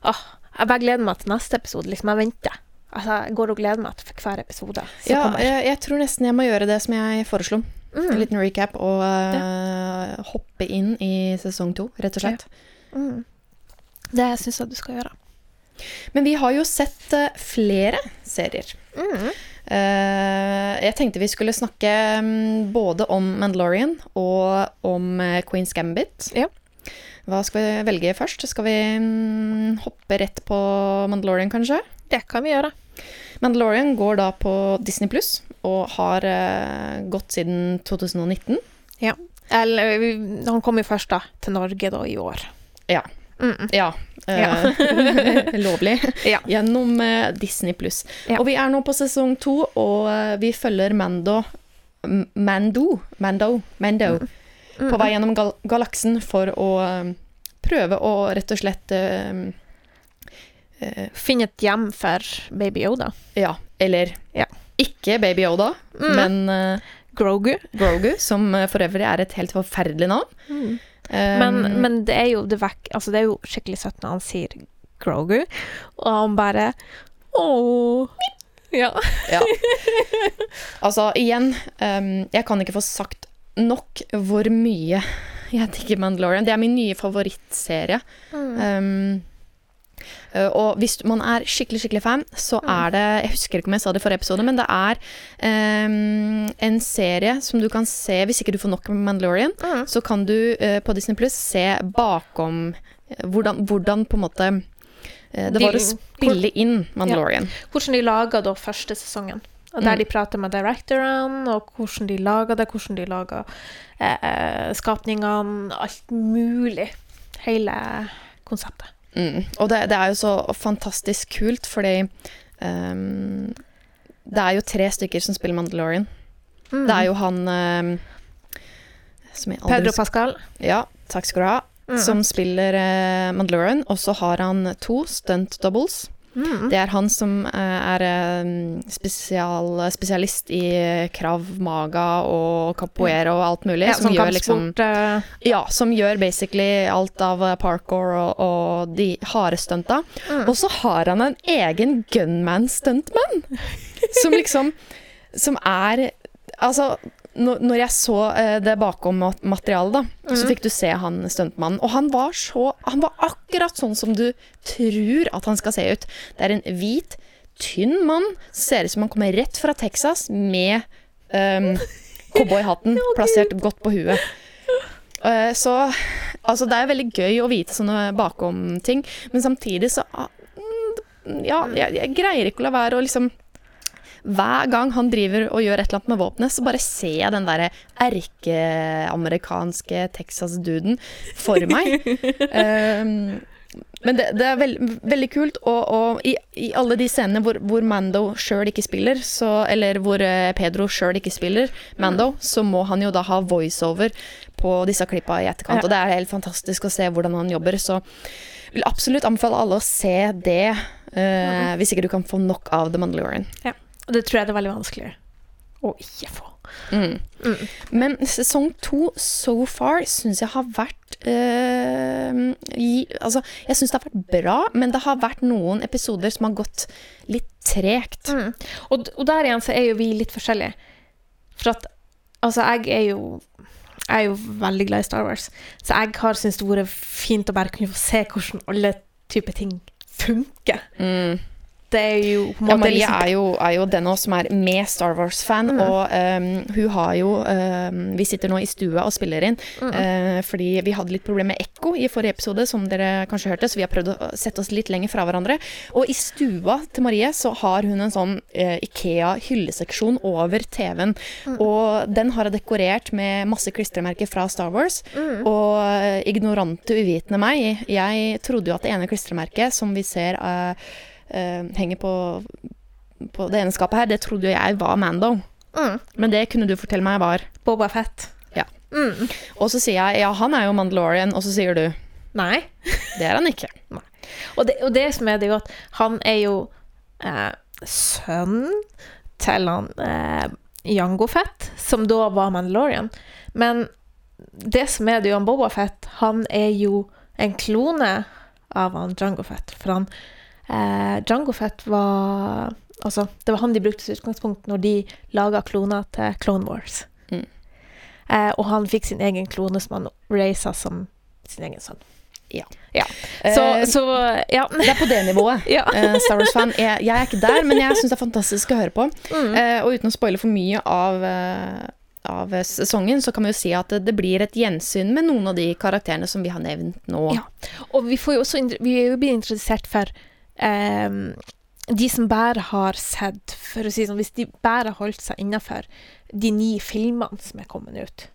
åh, jeg bare gleder meg til neste episode. Liksom, jeg venter. Altså, jeg går og gleder meg til hver episode Ja, jeg, jeg tror nesten jeg må gjøre det som jeg foreslo. En Mm, liten recap og eh, hoppe inn i sesong to, rett og slett. mm. Det syns jeg du skal gjøre. Men vi har jo sett eh, flere serier. Mm. Eh, jeg tenkte vi skulle snakke mm, både om Mandalorian og om eh, Queen's Gambit. Ja. Hva skal vi velge først? Skal vi mm, hoppe rett på Mandalorian, kanskje? Det kan vi gjøre. Mandalorian går da på Disney Pluss og har gått siden 2019. Ja. Eller, han kom jo først da til Norge da i år. Ja. Mm. Ja. eh, lovlig. Ja. Gjennom eh, Disney Pluss. Ja. Og vi er nå på sesong to, og eh, vi følger Mando Mando Mando, Mando Mm. på vei gjennom gal galaksen for å prøve å rett og slett uh, uh, Finne et hjem for Baby Yoda. Ja, eller Ja. ikke Baby Yoda, Mm. men uh, Grogu. Grogu, som for øvrig er et helt forferdelig navn. Men, Um, men det er jo det vekk Altså, det er jo skikkelig søtt når han sier Grogu, og han bare Ååå. Ja. Ja. Altså, igjen, um, jeg kan ikke få sagt nok hvor mye jeg digger Mandalorian. Det er min nye favorittserie. Um, eh, og hvis man er skikkelig skikkelig fan, så er det Jeg husker ikke om jeg sa det i forrige episode, men det er um, en serie som du kan se hvis ikke du får nok med Mandalorian. Mm. Så kan du uh, på Disney Plus se bakom eh, hvordan, hvordan på en måte eh, det var å spille inn Mandalorian. Hvordan de laga da første sesongen. Og der Mm. de prater med directorene, og hvordan de laga det, hvordan de laga eh, eh, skapningene, alt mulig. Hele konseptet. Mm. Og det, det er jo så fantastisk kult, fordi um, det er jo tre stykker som spiller Mandalorian. Det er jo han um, aldri Pedro Pascal. Ja, takk skal du ha. Mm. Som spiller uh, Mandalorian. Og så har han to stunt doubles. Mm. Det er han som eh, er eh, spesial, spesialist i krav maga og capoeira og alt mulig. Ja, som som gjør liksom eh, Ja, som gjør basically alt av parkour og, og de harde stunta. Mm. Og så har han en egen gunman-stuntman! som liksom Som er Altså, når, jeg så eh, det bakom materialet, da, så Mhm. fikk du se han stuntmannen. Og han var så Han var akkurat sånn som du tror at han skal se ut. Det er en hvit, tynn mann. Ser ut som han kommer rett fra Texas med um, cowboyhatten plassert godt på huet. Eh, så altså, det er veldig gøy å vite sånne bakom-ting, men samtidig så mm, Ja, jeg, jeg greier ikke å la være å liksom hver gang han driver og gjør et eller annet med våpenet, så bare ser jeg den derre erkeamerikanske Texas-duden for meg. um, men det, det er veld, veldig kult, og, og i, i alle de scenene hvor, hvor Mando sjøl ikke spiller, så, eller hvor eh, Pedro sjøl ikke spiller Mando, så må han jo da ha voiceover på disse klippa i etterkant. Ja. Og det er helt fantastisk å se hvordan han jobber. Så vil absolutt anbefale alle å se det, eh, hvis ikke du kan få nok av The Mandalorian. Og det tror jeg det er veldig vanskelig å ikke få. Mm. Men sesong to so far syns jeg har vært øh, i, Altså, jeg syns det har vært bra, men det har vært noen episoder som har gått litt tregt. Mm. Og, og der igjen så er jo vi litt forskjellige. For at altså, jeg er jo jeg er jo veldig glad i Star Wars, så jeg har syntes det vært fint å bare kunne få se hvordan alle typer ting funker. Mm. Det er jo på en Ja, måte Marie liksom- er jo, er jo den av oss som er med Star Wars-fan, Mm. og um, hun har jo um, Vi sitter nå i stua og spiller inn, Mm. uh, fordi vi hadde litt problemer med ekko i forrige episode, som dere kanskje hørte, så vi har prøvd å sette oss litt lenger fra hverandre. Og i stua til Marie så har hun en sånn uh, Ikea-hylleseksjon over TV-en, Mm. og den har jeg dekorert med masse klistremerker fra Star Wars. Mm. Og eh, ignorante, uvitende meg, jeg trodde jo at det ene klistremerket som vi ser eh, eh, henger på, på det ene skapet her, det trodde jo jeg var Mando. Mm. Men det kunne du fortelle meg var. Boba Fett. Ja. Mm. Og så sier jeg ja, han er jo Mandalorian, og så sier du Nei. det er han ikke. Og det, og det som er det jo at han er jo eh, sønn til han eh, Jango Fett, som da var Mandalorian. Men det som er det jo han Boba Fett, han er jo en klone av han Jango Fett. For han eh, Jango Fett var Altså, det var han de brukte som utgangspunkt når de laga kloner til Clone Wars. Mm. Eh, og han fikk sin egen klone som han raisa som sin egen sønn. Ja. ja. Så, Eh, så ja. Det er på det nivået. ja. Eh, Star Wars-fan. Jeg, jeg er ikke der, men jeg syns det er fantastisk å høre på. Mm. Eh, og uten å spoile for mye av, eh, av sesongen, så kan vi jo si at det, blir et gjensyn med noen av de karakterene som vi har nevnt nå. Ja. Og vi, får jo også, vi er jo blitt interessert for ehm, de som bare har sett For å si sånn, hvis de bare har holdt seg innafor de ni filmene som er kommet ut,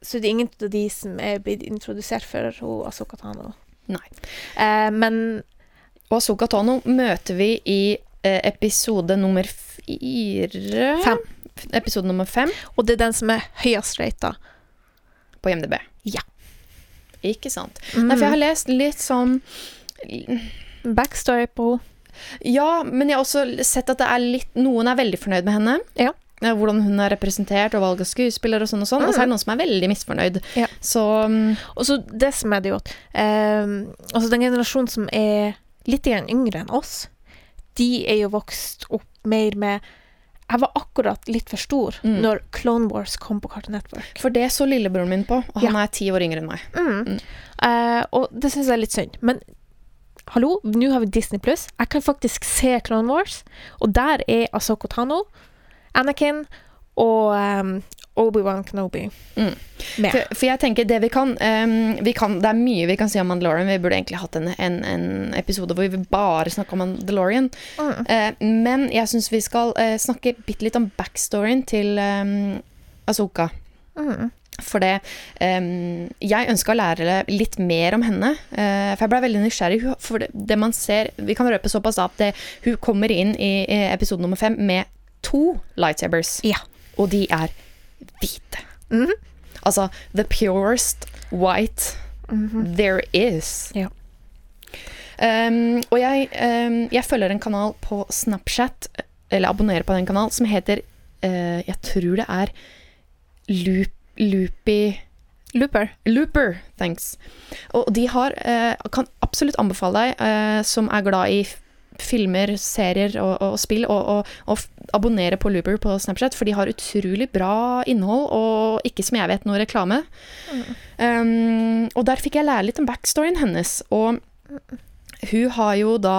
så det er ingen av de som er blitt introdusert for hun Tano. Nei. Eh, men Og Asoka Tano møter vi i eh, episode nummer fire Fem. Episode nummer fem Og det er den som er høyest rata. på IMDb. Ja. Ikke sant. Nei, for jeg har lest litt sånn Backstory på Ja, men jeg har også sett at det er litt Noen er veldig fornøyd med henne. Ja. eh, hvordan hun er representert, og valg av skuespiller og sånn og sånn. Og så er det noen som er veldig misfornøyd. Ja. Så mm, Og så det som er det jo eh, Altså, den generasjonen som er litt yngre enn oss, de er jo vokst opp mer med Jeg var akkurat litt for stor Mm. når Clone Wars kom på Cartoon Network. For det så lillebroren min på, og han Ja. er ti år yngre enn meg. Mm. Eh, og det syns jeg er litt synd. Men hallo, nå har vi Disney Pluss. Jeg kan faktisk se Clone Wars, og der er Asoko Tano, Anakin og um, Obi-Wan Kenobi Mm. med. For, for jeg tenker det vi kan, um, vi kan Det er mye vi kan si om Mandalorian. Vi burde egentlig hatt en, en, en episode hvor vi bare snakker om Mandalorian. Mm. Uh, men jeg syns vi skal uh, snakke bitte litt om backstoryen til um, Asoka. Mm. For det um, Jeg ønska å lære litt mer om henne. Uh, for jeg ble veldig nysgjerrig. For det, det man ser Vi kan røpe såpass at det, hun kommer inn i, i episode nummer fem med to lightsabers. Ja. Og de er hvite. Mhm. Altså the purest white there is. Ja. Um, og jeg, um, jeg følger en kanal på Snapchat, eller abonnerer på den kanal, som heter uh, Jeg tror det er Loop, Loopy Looper. Looper, thanks. Og de har eh, Kan absolutt anbefale deg, eh, som er glad i filmer, serier og, og spill, og, og, og abonnere på Looper på Snapchat, for de har utrolig bra innhold, og ikke som jeg vet noe reklame. Um, og der fikk jeg lære litt om backstoryen hennes, og hun har jo da,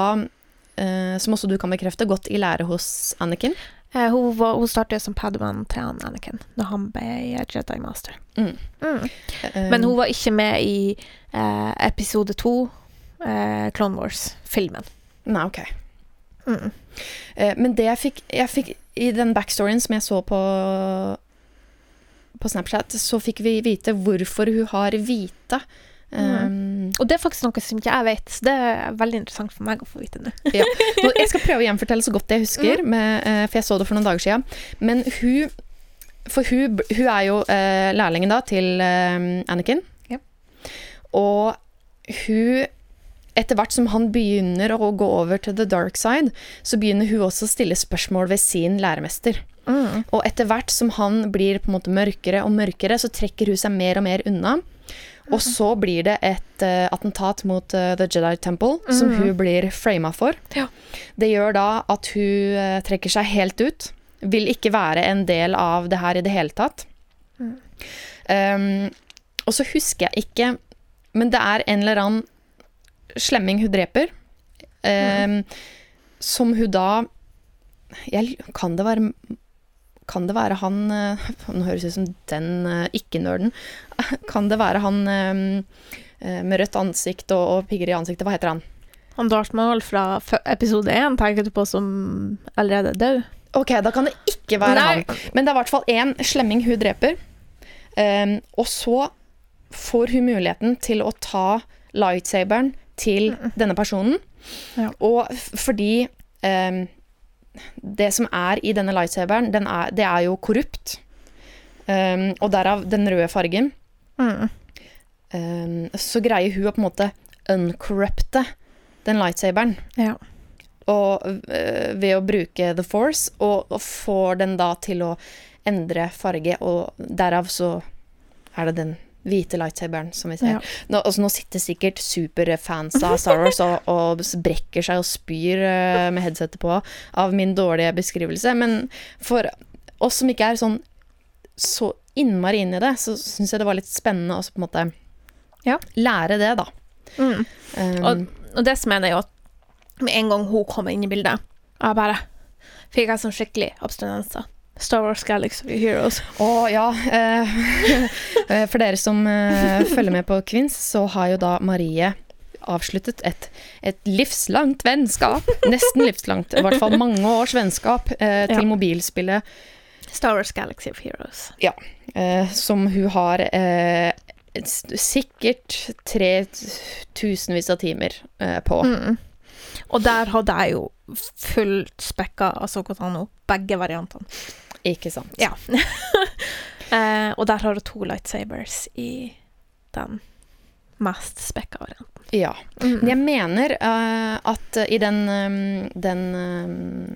eh, som også du kan bekrefte, gått i lære hos Anakin. Eh, hun, var- hun startet som padawan til han Anakin når han ble Jedi Master. Mm. Mm. Eh, Men hun var ikke med i eh, episode to, eh, Clone Wars-filmen. Nei, ok. Mm. Eh, men det jeg fikk, jeg fikk I den backstoryen som jeg så på På Snapchat, så fikk vi vite hvorfor hun har hvite. Um, Og det er faktisk noe som ikke jeg vet, så det er veldig interessant for meg å få vite nå. ja. Jeg skal prøve å gjenfortelle så godt jeg husker, med, eh, for jeg så det for noen dager siden. Men hun For hun, hun er jo uh, lærlingen da til uh, Anakin. Ja. Og hun etter hvert som han begynner å gå over til the dark side, så begynner hun også å stille spørsmål ved sin læremester. Mm. Og etter hvert som han blir på en måte mørkere og mørkere, så trekker hun seg mer og mer unna. Og så blir det et uh, attentat mot uh, The Jedi Temple, som hun blir frama for. Ja. Det gjør da at hun uh, trekker seg helt ut. Vil ikke være en del av det her i det hele tatt. Um, og så husker jeg ikke Men det er en eller annen slemming hun dreper. Um, Som hun da jeg, Kan det være Kan det være han eh, Nå høres det ut som den eh, ikke-nerden. Kan det være han eh, med rødt ansikt og, og pigger i ansiktet? Hva heter han? Han Darth fra episode én tenker du på som allerede er død? Ok, da kan det ikke være Nei. han. Men det er i hvert fall én slemming hun dreper. Um, og så får hun muligheten til å ta lightsaberen til denne personen. Ja. Og fordi um, det som er i denne lightsaberen, den er, det er jo korrupt. Um, og derav den røde fargen. Mm. Um, så greier hun å på en måte uncorrupte den lightsaberen. Ja. Og uh, ved å bruke The Force, og, og får den da til å endre farge, og derav så er det den hvite lightsaberen som vi ser. Ja. Nå, altså, nå sitter sikkert superfans av Star Wars og, og brekker seg og spyr uh, med headsetet på av min dårlige beskrivelse, men for oss som ikke er sånn så innmari inn i det, så syns jeg det var litt spennende å på en måte Ja. lære det, da. Mm. Um, Og, og det som er det jo at med en gang hun kommer inn i bildet, jeg bare fikk jeg sånn skikkelig abstinenser. Star Wars Galaxy of Heroes. Å ja. eh, eh, for dere som eh, følger med på Kvinns, så har jo da Marie avsluttet et, et livslangt vennskap. Nesten livslangt. I hvert fall mange års vennskap eh, til Ja. mobilspillet Star Wars Galaxy of Heroes. eh, som hun har eh, sikkert tre tusenvis av timer eh, på. Mm. Og der hadde jeg jo fullt spekka av Sokotano, begge variantene. Ikke sant? Ja. eh, og der har hun to lightsabers i den mest spekka varianten. Ja. Mm. jeg mener uh, at i den, um, den um,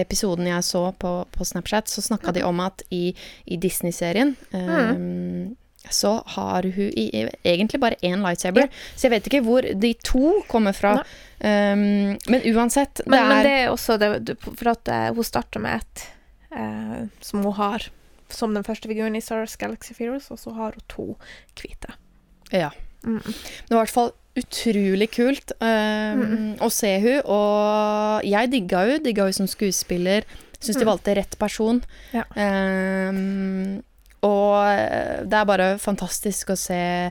episoden jeg så på, på Snapchat, så snakka de om at i, i Disney-serien eh, så har hun i, egentlig bare én lightsaber. Så jeg vet ikke hvor de to kommer fra. Um, men uansett, Men, det er men det er også det, For at hun starter med et eh, som hun har som den første figuren i Star Wars Galaxy Fearers, og så har hun to hvite. Ja. Mm. Det var i hvert fall utrolig kult um, å se hun, og jeg digga hun, digga hun som skuespiller. Syns de Mm. valgte rett person. Ja. Um, og det er bare fantastisk å se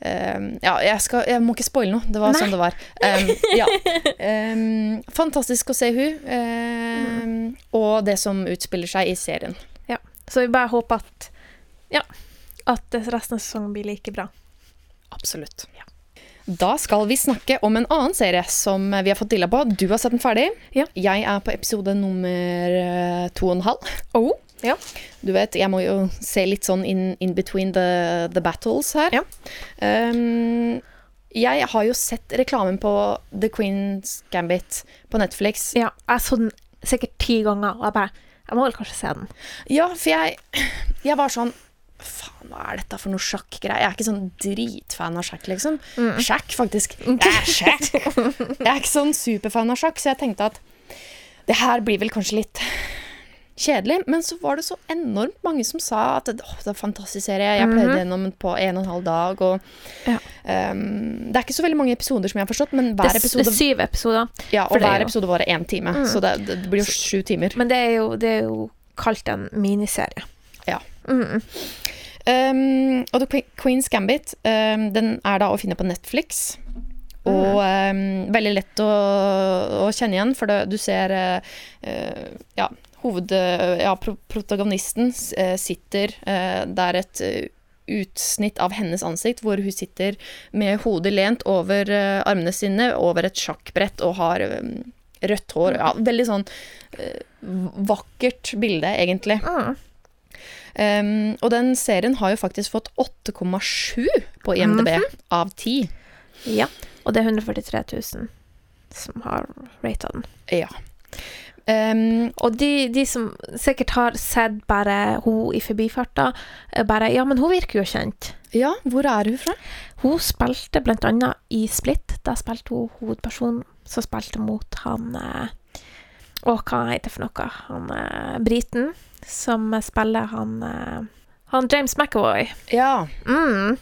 um, Ja, jeg, skal, jeg må ikke spoile noe. Det var Nei. sånn det var. Um, ja. um, fantastisk å se hun, og det som utspiller seg i serien. Så vi bare håper at Ja, at resten av sesongen blir like bra. Absolutt. Da skal vi snakke om en annen serie som vi har fått dilla på. Du har sett den ferdig. Ja. Jeg er på episode nummer eh, to og en halv. Oh, ja. Du vet, jeg må jo se litt sånn in, in between the, the battles her. Ja. Um, jeg har jo sett reklamen på The Queen's Gambit på Netflix. ja. Jeg så den sikkert ti ganger, og jeg bare Jeg må vel kanskje se den. Ja, for jeg, jeg var sånn Faen, hva er dette for noe sjakkgreier? Jeg er ikke sånn dritfan av sjakk, liksom. Sjakk, faktisk. Jeg er sjakk! Jeg er ikke sånn superfan av sjakk, så jeg tenkte at det her blir vel kanskje litt kjedelig. Men så var det så enormt mange som sa at det er en fantastisk serie. Jeg pløyde gjennom den på en og en halv dag. Og, Ja. um, det er ikke så veldig mange episoder som jeg har forstått, men Det hver er s- episode, syv episoder. ja, og er hver jo- episode varer én time. Så det, det blir jo sju timer. Men det er jo, det er jo kalt en miniserie. Mm. Um, og The Queen's Gambit um, Den er da å finne på Netflix. Og um, veldig lett å, å kjenne igjen, for det, du ser uh, Ja, hoved... Ja, protagonisten uh, sitter uh, Det er et utsnitt av hennes ansikt hvor hun sitter med hodet lent over armene sine over et sjakkbrett og har rødt hår. Ja, veldig sånn vakkert bilde, egentlig. Mm. Um, og den serien har jo faktisk fått 8,7 på IMDb av 10. Ja. Og det er 143 000 som har rata den. Ja. Um, Og de, de som sikkert har sett bare hun i forbifarta, bare Ja, men hun virker jo kjent. ja, hvor er hun fra? Hun spilte blant annet i Split. Da spilte hun hovedpersonen som spilte mot han eh, Å, hva heter det for noe? Han eh, briten som spiller han eh, Han James McAvoy. Ja. Mm.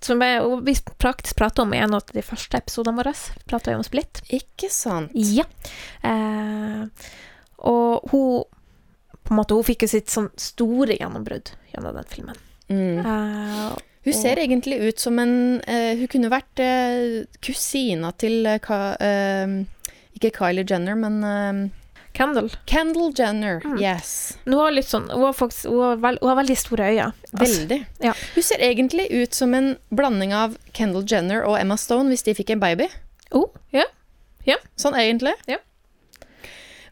Som jeg, vi praktisk prata om i en av de første episodene våre. Vi prata jo om Split. Ikke sant? Ja. Eh, og hun på en måte, hun fikk jo sitt sånn store gjennombrudd gjennom den filmen. Mm. Eh, Hun ser egentlig ut som en eh, Hun kunne vært uh, kusina til eh, Ka, eh, Ikke Kylie Jenner, men Kendall. Kendall Jenner. Mm. Yes. Hun har sånn Hun har, faktisk, hun har, veld, hun har veldig store øyne. Altså, Veldig. ja. Hun ser egentlig ut som en blanding av Kendall Jenner og Emma Stone hvis de fikk en baby. oh, ja. Sånn egentlig. Ja.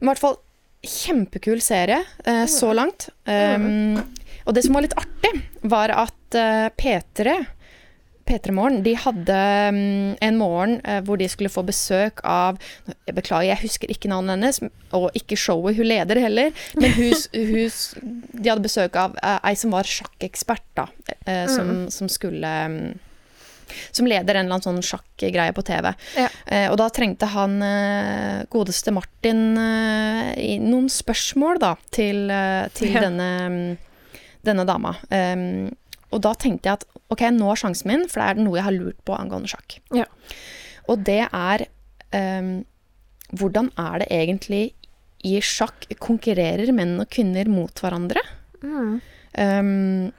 I hvert fall kjempekul serie eh, så langt. Um, og det som var litt artig, var at eh, P3 P3 Morgen de hadde mm, en morgen eh, hvor de skulle få besøk av Jeg beklager, jeg husker ikke navnet hennes, og ikke showet hun leder heller. Men hus, hus, de hadde besøk av eh, ei som var sjakkekspert, da. eh, som, som skulle mm, Som leder en eller annen sånn sjakkgreie på TV. Ja. Eh, og da trengte han eh, godeste Martin eh, noen spørsmål da, til, til Ja. denne, mm, denne dama. Um, og da tenkte jeg at ok, nå er sjansen min, for det er noe jeg har lurt på angående sjakk. Ja. Og det er um, Hvordan er det egentlig i sjakk konkurrerer menn og kvinner mot hverandre? Mm. Um,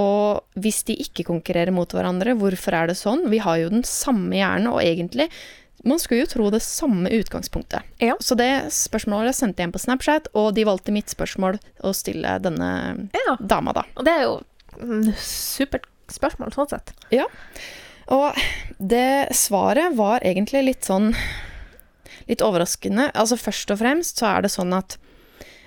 og hvis de ikke konkurrerer mot hverandre, hvorfor er det sånn? Vi har jo den samme hjerne, og egentlig Man skulle jo tro det samme utgangspunktet. Ja. Så det spørsmålet sendte jeg inn på Snapchat, og de valgte mitt spørsmål å stille denne ja. dama, da. Og det er jo supert spørsmål, sånn sett. Ja. Og det svaret var egentlig litt sånn Litt overraskende. Altså Først og fremst så er det sånn at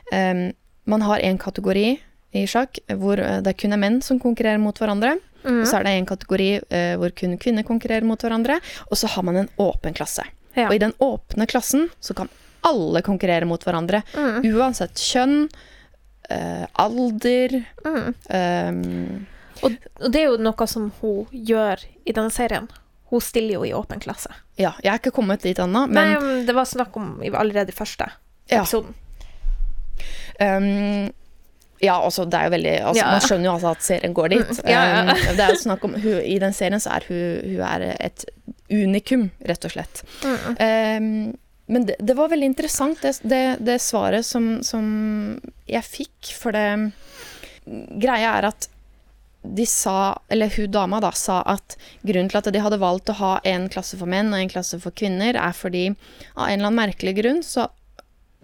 um, man har en kategori i sjakk hvor det det kun er menn som konkurrerer mot hverandre. Mm. Og så er det en kategori uh, hvor kun kvinner konkurrerer mot hverandre. Og så har man en åpen klasse. Ja. Og i den åpne klassen så kan alle konkurrere mot hverandre. Uansett kjønn, eh, alder Mm. Um, Og, og det er jo noe som hun gjør i denne serien. Hun stiller jo i åpen klasse. Ja, jeg er ikke kommet dit ennå, men Nei, men det var snakk om allerede i første Ja. episoden. ehm, ja, altså, det er jo veldig altså, Ja. Man skjønner jo altså at serien går dit. Mm, ja, ja. Um, det er jo snakk om hun, I den serien så er hun, hun er et unikum, rett og slett. Mm. Ehm, men det, det var veldig interessant, det, det, det svaret som, som jeg fikk, for det Greia er at de sa, eller hun dama da, sa at grunnen til at de hadde valgt å ha en klasse for menn og en klasse for kvinner, er fordi av en eller annen merkelig grunn så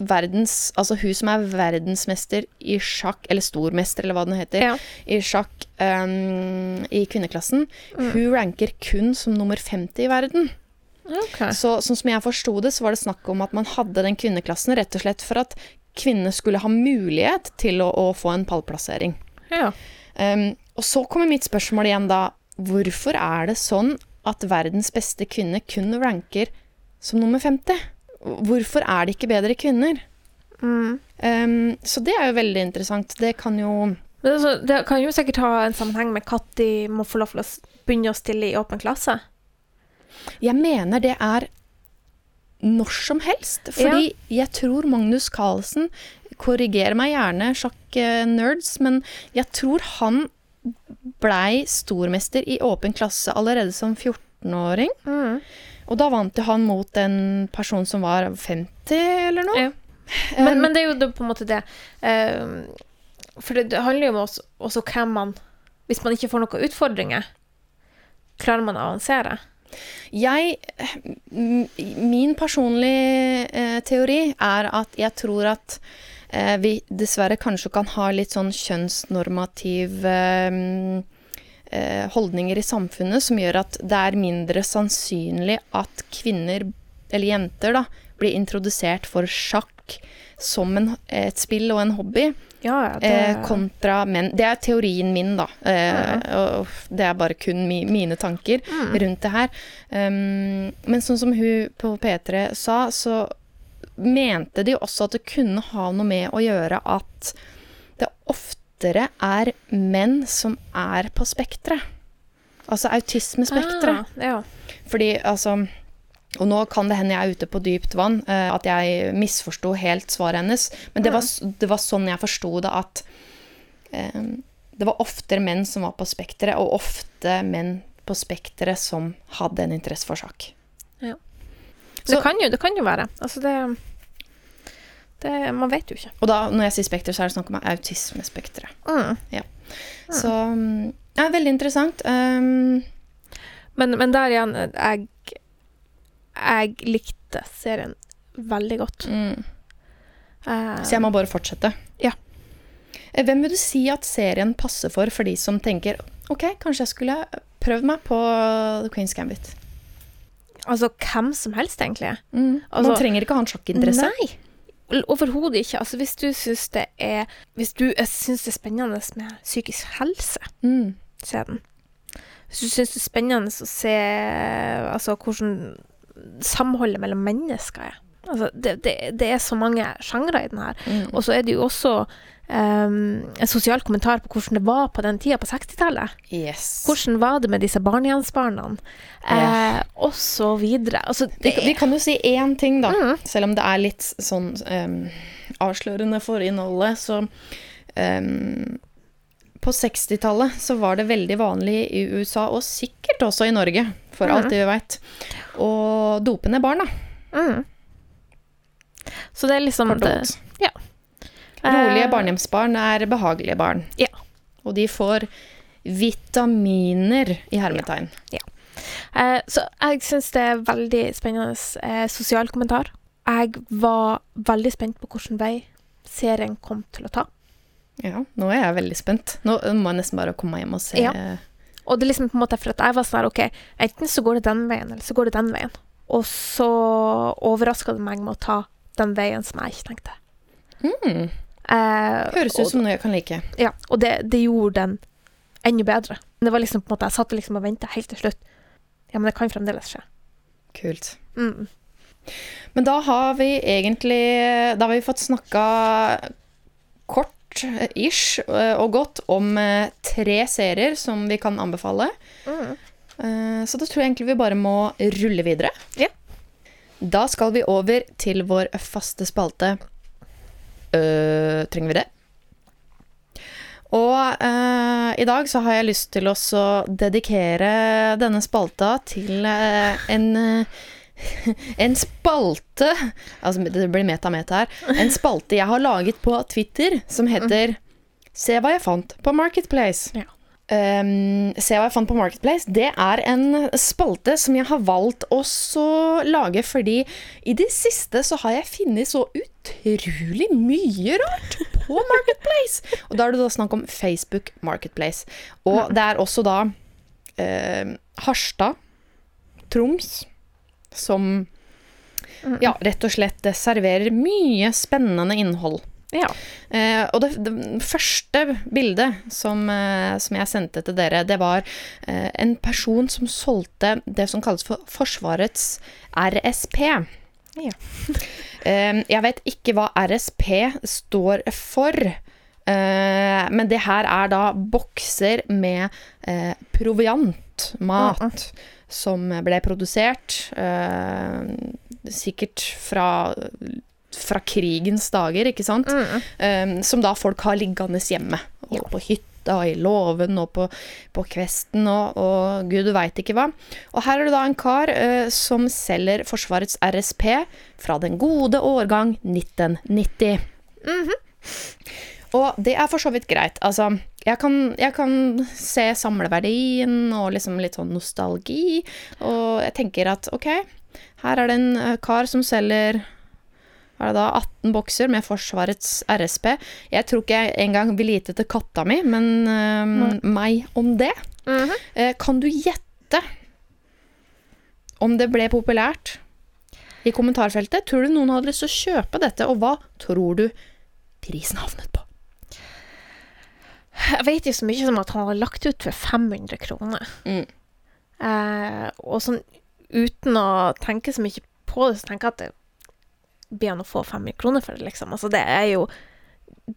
verdens Altså hun som er verdensmester i sjakk, eller stormester, eller hva den heter, Ja. i sjakk um, i kvinneklassen, hun ranker kun som nummer 50 i verden. Ok. Så sånn som jeg forsto det, så var det snakk om at man hadde den kvinneklassen rett og slett for at kvinnene skulle ha mulighet til å, å få en pallplassering. Ja. Um, og så kommer mitt spørsmål igjen da. Hvorfor er det sånn at verdens beste kvinne kun ranker som nummer 50? Hvorfor er det ikke bedre kvinner? Mm. Um, så det er jo veldig interessant. Det kan jo altså, det kan jo sikkert ha en sammenheng med når de må få lov til å begynne å stille i åpen klasse. Jeg mener det er når som helst. Fordi jeg tror Magnus Carlsen Korriger meg gjerne, sjakk-nerds, men jeg tror han blei stormester i åpen klasse allerede som 14-åring. Mm. Og da vant jo han mot en person som var 50 eller noe. Ja. Men, men det er jo på en måte det. eh, for det, det handler jo om også, også hvem man Hvis man ikke får noen utfordringer, klarer man å avansere? Jeg Min personlige eh, teori er at jeg tror at eh, vi dessverre kanskje kan ha litt sånn kjønnsnormativ eh, eh, holdninger i samfunnet som gjør at det er mindre sannsynlig at kvinner, eller jenter, da, blir introdusert for sjakk som en, et spill og en hobby, Ja. Det, eh, kontra menn. Det er teorien min, da. Eh, og det er bare kun mi, mine tanker rundt det her. Um, men sånn som hun på P3 sa, så mente de også at det kunne ha noe med å gjøre at det oftere er menn som er på spekteret. Altså autismespekteret. Ah, ja. Fordi altså Og nå kan det hende jeg er ute på dypt vann, eh, at jeg misforsto helt svaret hennes. Men det var, det var sånn jeg forsto det, at eh, det var oftere menn som var på spekteret, og ofte menn på spekteret som hadde en interesse for sak. Det, Så- kan jo, det kan jo være. Altså, det, det Man vet jo ikke. Og da, når jeg sier spekter, så er det snakk om autismespekteret. Mm. Så mm, ja, veldig interessant. Um, Men, men der igjen, jeg Jeg likte serien veldig godt. mm. Uh, Så jeg må bare fortsette. Ja. Eh, Hvem vil du si at serien passer for for de som tenker OK, kanskje jeg skulle prøvd meg på The Queen's Gambit? altså, hvem som helst, egentlig. Man Altså- trenger ikke ha en sjakkinteresse. Nei. Overhodet ikke. Altså, hvis du syns det er Hvis du eh, syns det er spennende med psykisk helse, Mm. se den. Hvis du syns det er spennende å se altså, hvordan samholdet mellom mennesker er. Altså, det, det, det er så mange sjangre i den her. Mm. Og så er det jo også um, en sosial kommentar på hvordan det var på den tida, på 60-tallet. Yes. Hvordan var det med disse barnehjemsbarna? Ja. Eh, og så videre. Altså, Vi, vi kan jo si én ting, da. Mm. Selv om det er litt sånn um, avslørende for innholdet, så um, På 60-tallet så var det veldig vanlig i USA, og sikkert også i Norge, for alt det vi veit, å dope ned barna. mm. Så det er liksom det, ja. Rolige Eh, barnehjemsbarn er behagelige barn. Ja. Og de får vitaminer i hermetegn. Eh, så jeg syns det er veldig spennende eh, sosial kommentar. Jeg var veldig spent på hvilken vei serien kom til å ta. Ja, nå er jeg veldig spent. Nå må jeg nesten bare komme hjem og se. Ja. Og det er liksom på en måte for at jeg var sånn her, OK, enten så går det den veien, eller så går det den veien. Og så overraska det meg med å ta den veien som jeg ikke tenkte. Mm. Eh, Høres ut som noe jeg kan like. Ja, og det, det gjorde den enda bedre. Det var liksom på en måte, Jeg satt liksom og venta helt til slutt. Ja, men det kan fremdeles skje. Kult. Mm. Men da har vi egentlig Da har vi fått snakka kort, eh, ish, eh, og godt om eh, tre serier som vi kan anbefale. Mm. Så da tror jeg egentlig vi bare må rulle videre. Ja. Da skal vi over til vår faste spalte. Øh, trenger vi det? Og eh, i dag så har jeg lyst til å dedikere denne spalta til eh, en en spalte Altså, det blir meta-meta her. En spalte jeg har laget på Twitter som heter Se hva jeg fant på Marketplace. Ja. Um, Se hva jeg fant på Marketplace. Det er en spalte som jeg har valgt å lage fordi i det siste så har jeg funnet så utrolig mye rart på Marketplace. Og da er det da snakk om Facebook Marketplace. Og det er også da eh, Harstad, Troms, som ja, rett og slett serverer mye spennende innhold. Ja. Eh, og det, det første bildet som, eh, som jeg sendte til dere, det var eh, en person som solgte det som kalles for Forsvarets RSP. Ja. Eh, jeg vet ikke hva RSP står for. eh, men det her er da bokser med eh, proviant, mat, som ble produsert eh, sikkert fra fra krigens dager, ikke sant? Um, som da folk har liggende hjemme. Og på hytta, og i låven, og på, på kvesten, og, og gud veit ikke hva. Og her er det da en kar eh, som selger Forsvarets RSP fra den gode årgang 1990. Og det er for så vidt greit. Altså, jeg kan, jeg kan se samleverdien og liksom litt sånn nostalgi, og jeg tenker at ok, her er det en eh, kar som selger hva er det da, 18 bokser med Forsvarets RSP. Jeg tror ikke jeg engang vil gi det til katta mi, men eh, meg om det. Eh, kan du gjette om det ble populært i kommentarfeltet? Tror du noen hadde lyst til å kjøpe dette, og hva tror du prisen havnet på? Jeg vet jo så mye som at han har lagt ut for 500 kroner. Mm. Eh, og sånn uten å tenke så mye på det, så tenker jeg at det blir han å få 500 kroner for det, liksom. Altså, det er jo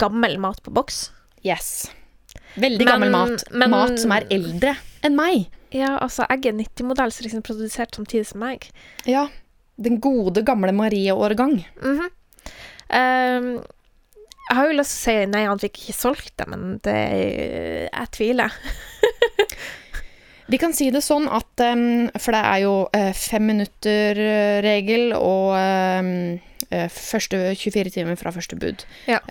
gammel mat på boks. Yes. Veldig Men- gammel mat. men- mat som er eldre enn meg. Ja, altså, jeg er 90-modell, så liksom produsert samtidig som meg. Ja. Den gode, gamle Marie-årgang. Mhm. Ehm, jeg har jo lyst til å si nei, han fikk ikke solgt det, men det Jeg tviler. Vi kan si det sånn at For det er jo eh, fem minutter-regel og eh, første 24 timer fra første bud. Ja.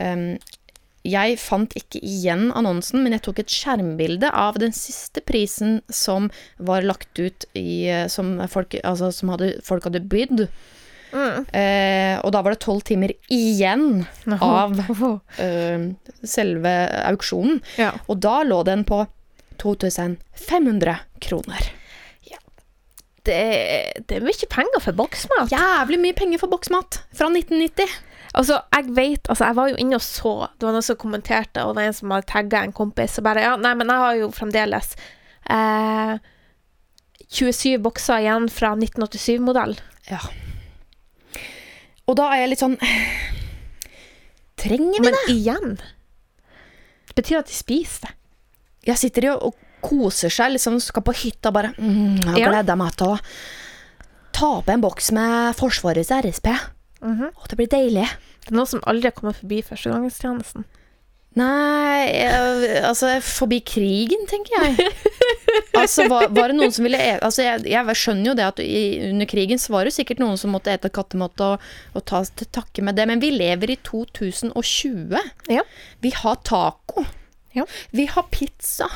Jeg fant ikke igjen annonsen, men jeg tok et skjermbilde av den siste prisen som var lagt ut i eh, Som folk, altså, som hadde, folk hadde bydd. Mm. Eh, og da var det tolv timer igjen av eh, selve auksjonen. Ja. Og da lå den på 2500 kroner. Det, det er mye penger for boksmat. Jævlig mye penger for boksmat fra 1990. Altså, jeg vet Altså, jeg var jo inne og så Det var noen som kommenterte, og det var en som hadde tagga en kompis, og bare Ja, nei, men jeg har jo fremdeles eh, 27 bokser igjen fra 1987-modell. Ja. Og da er jeg litt sånn Trenger vi Men det? igjen Det betyr at de spiser det. Jeg sitter jo og koser seg, liksom skal på hytta bare mm, Jeg Ja. gleder meg til å ta opp en boks med Forsvarets RSP. Mm -hmm. Og det blir deilig. Det er noe som aldri har kommet forbi førstegangstjenesten. Nei, jeg, altså forbi krigen, tenker jeg. altså, var, var det noen som ville et, altså, jeg, jeg skjønner jo det at i, under krigen så var det sikkert noen som måtte ete kattemat og, og ta til takke med det, men vi lever i 2020. Ja. Vi har taco. Ja. Vi har pizza.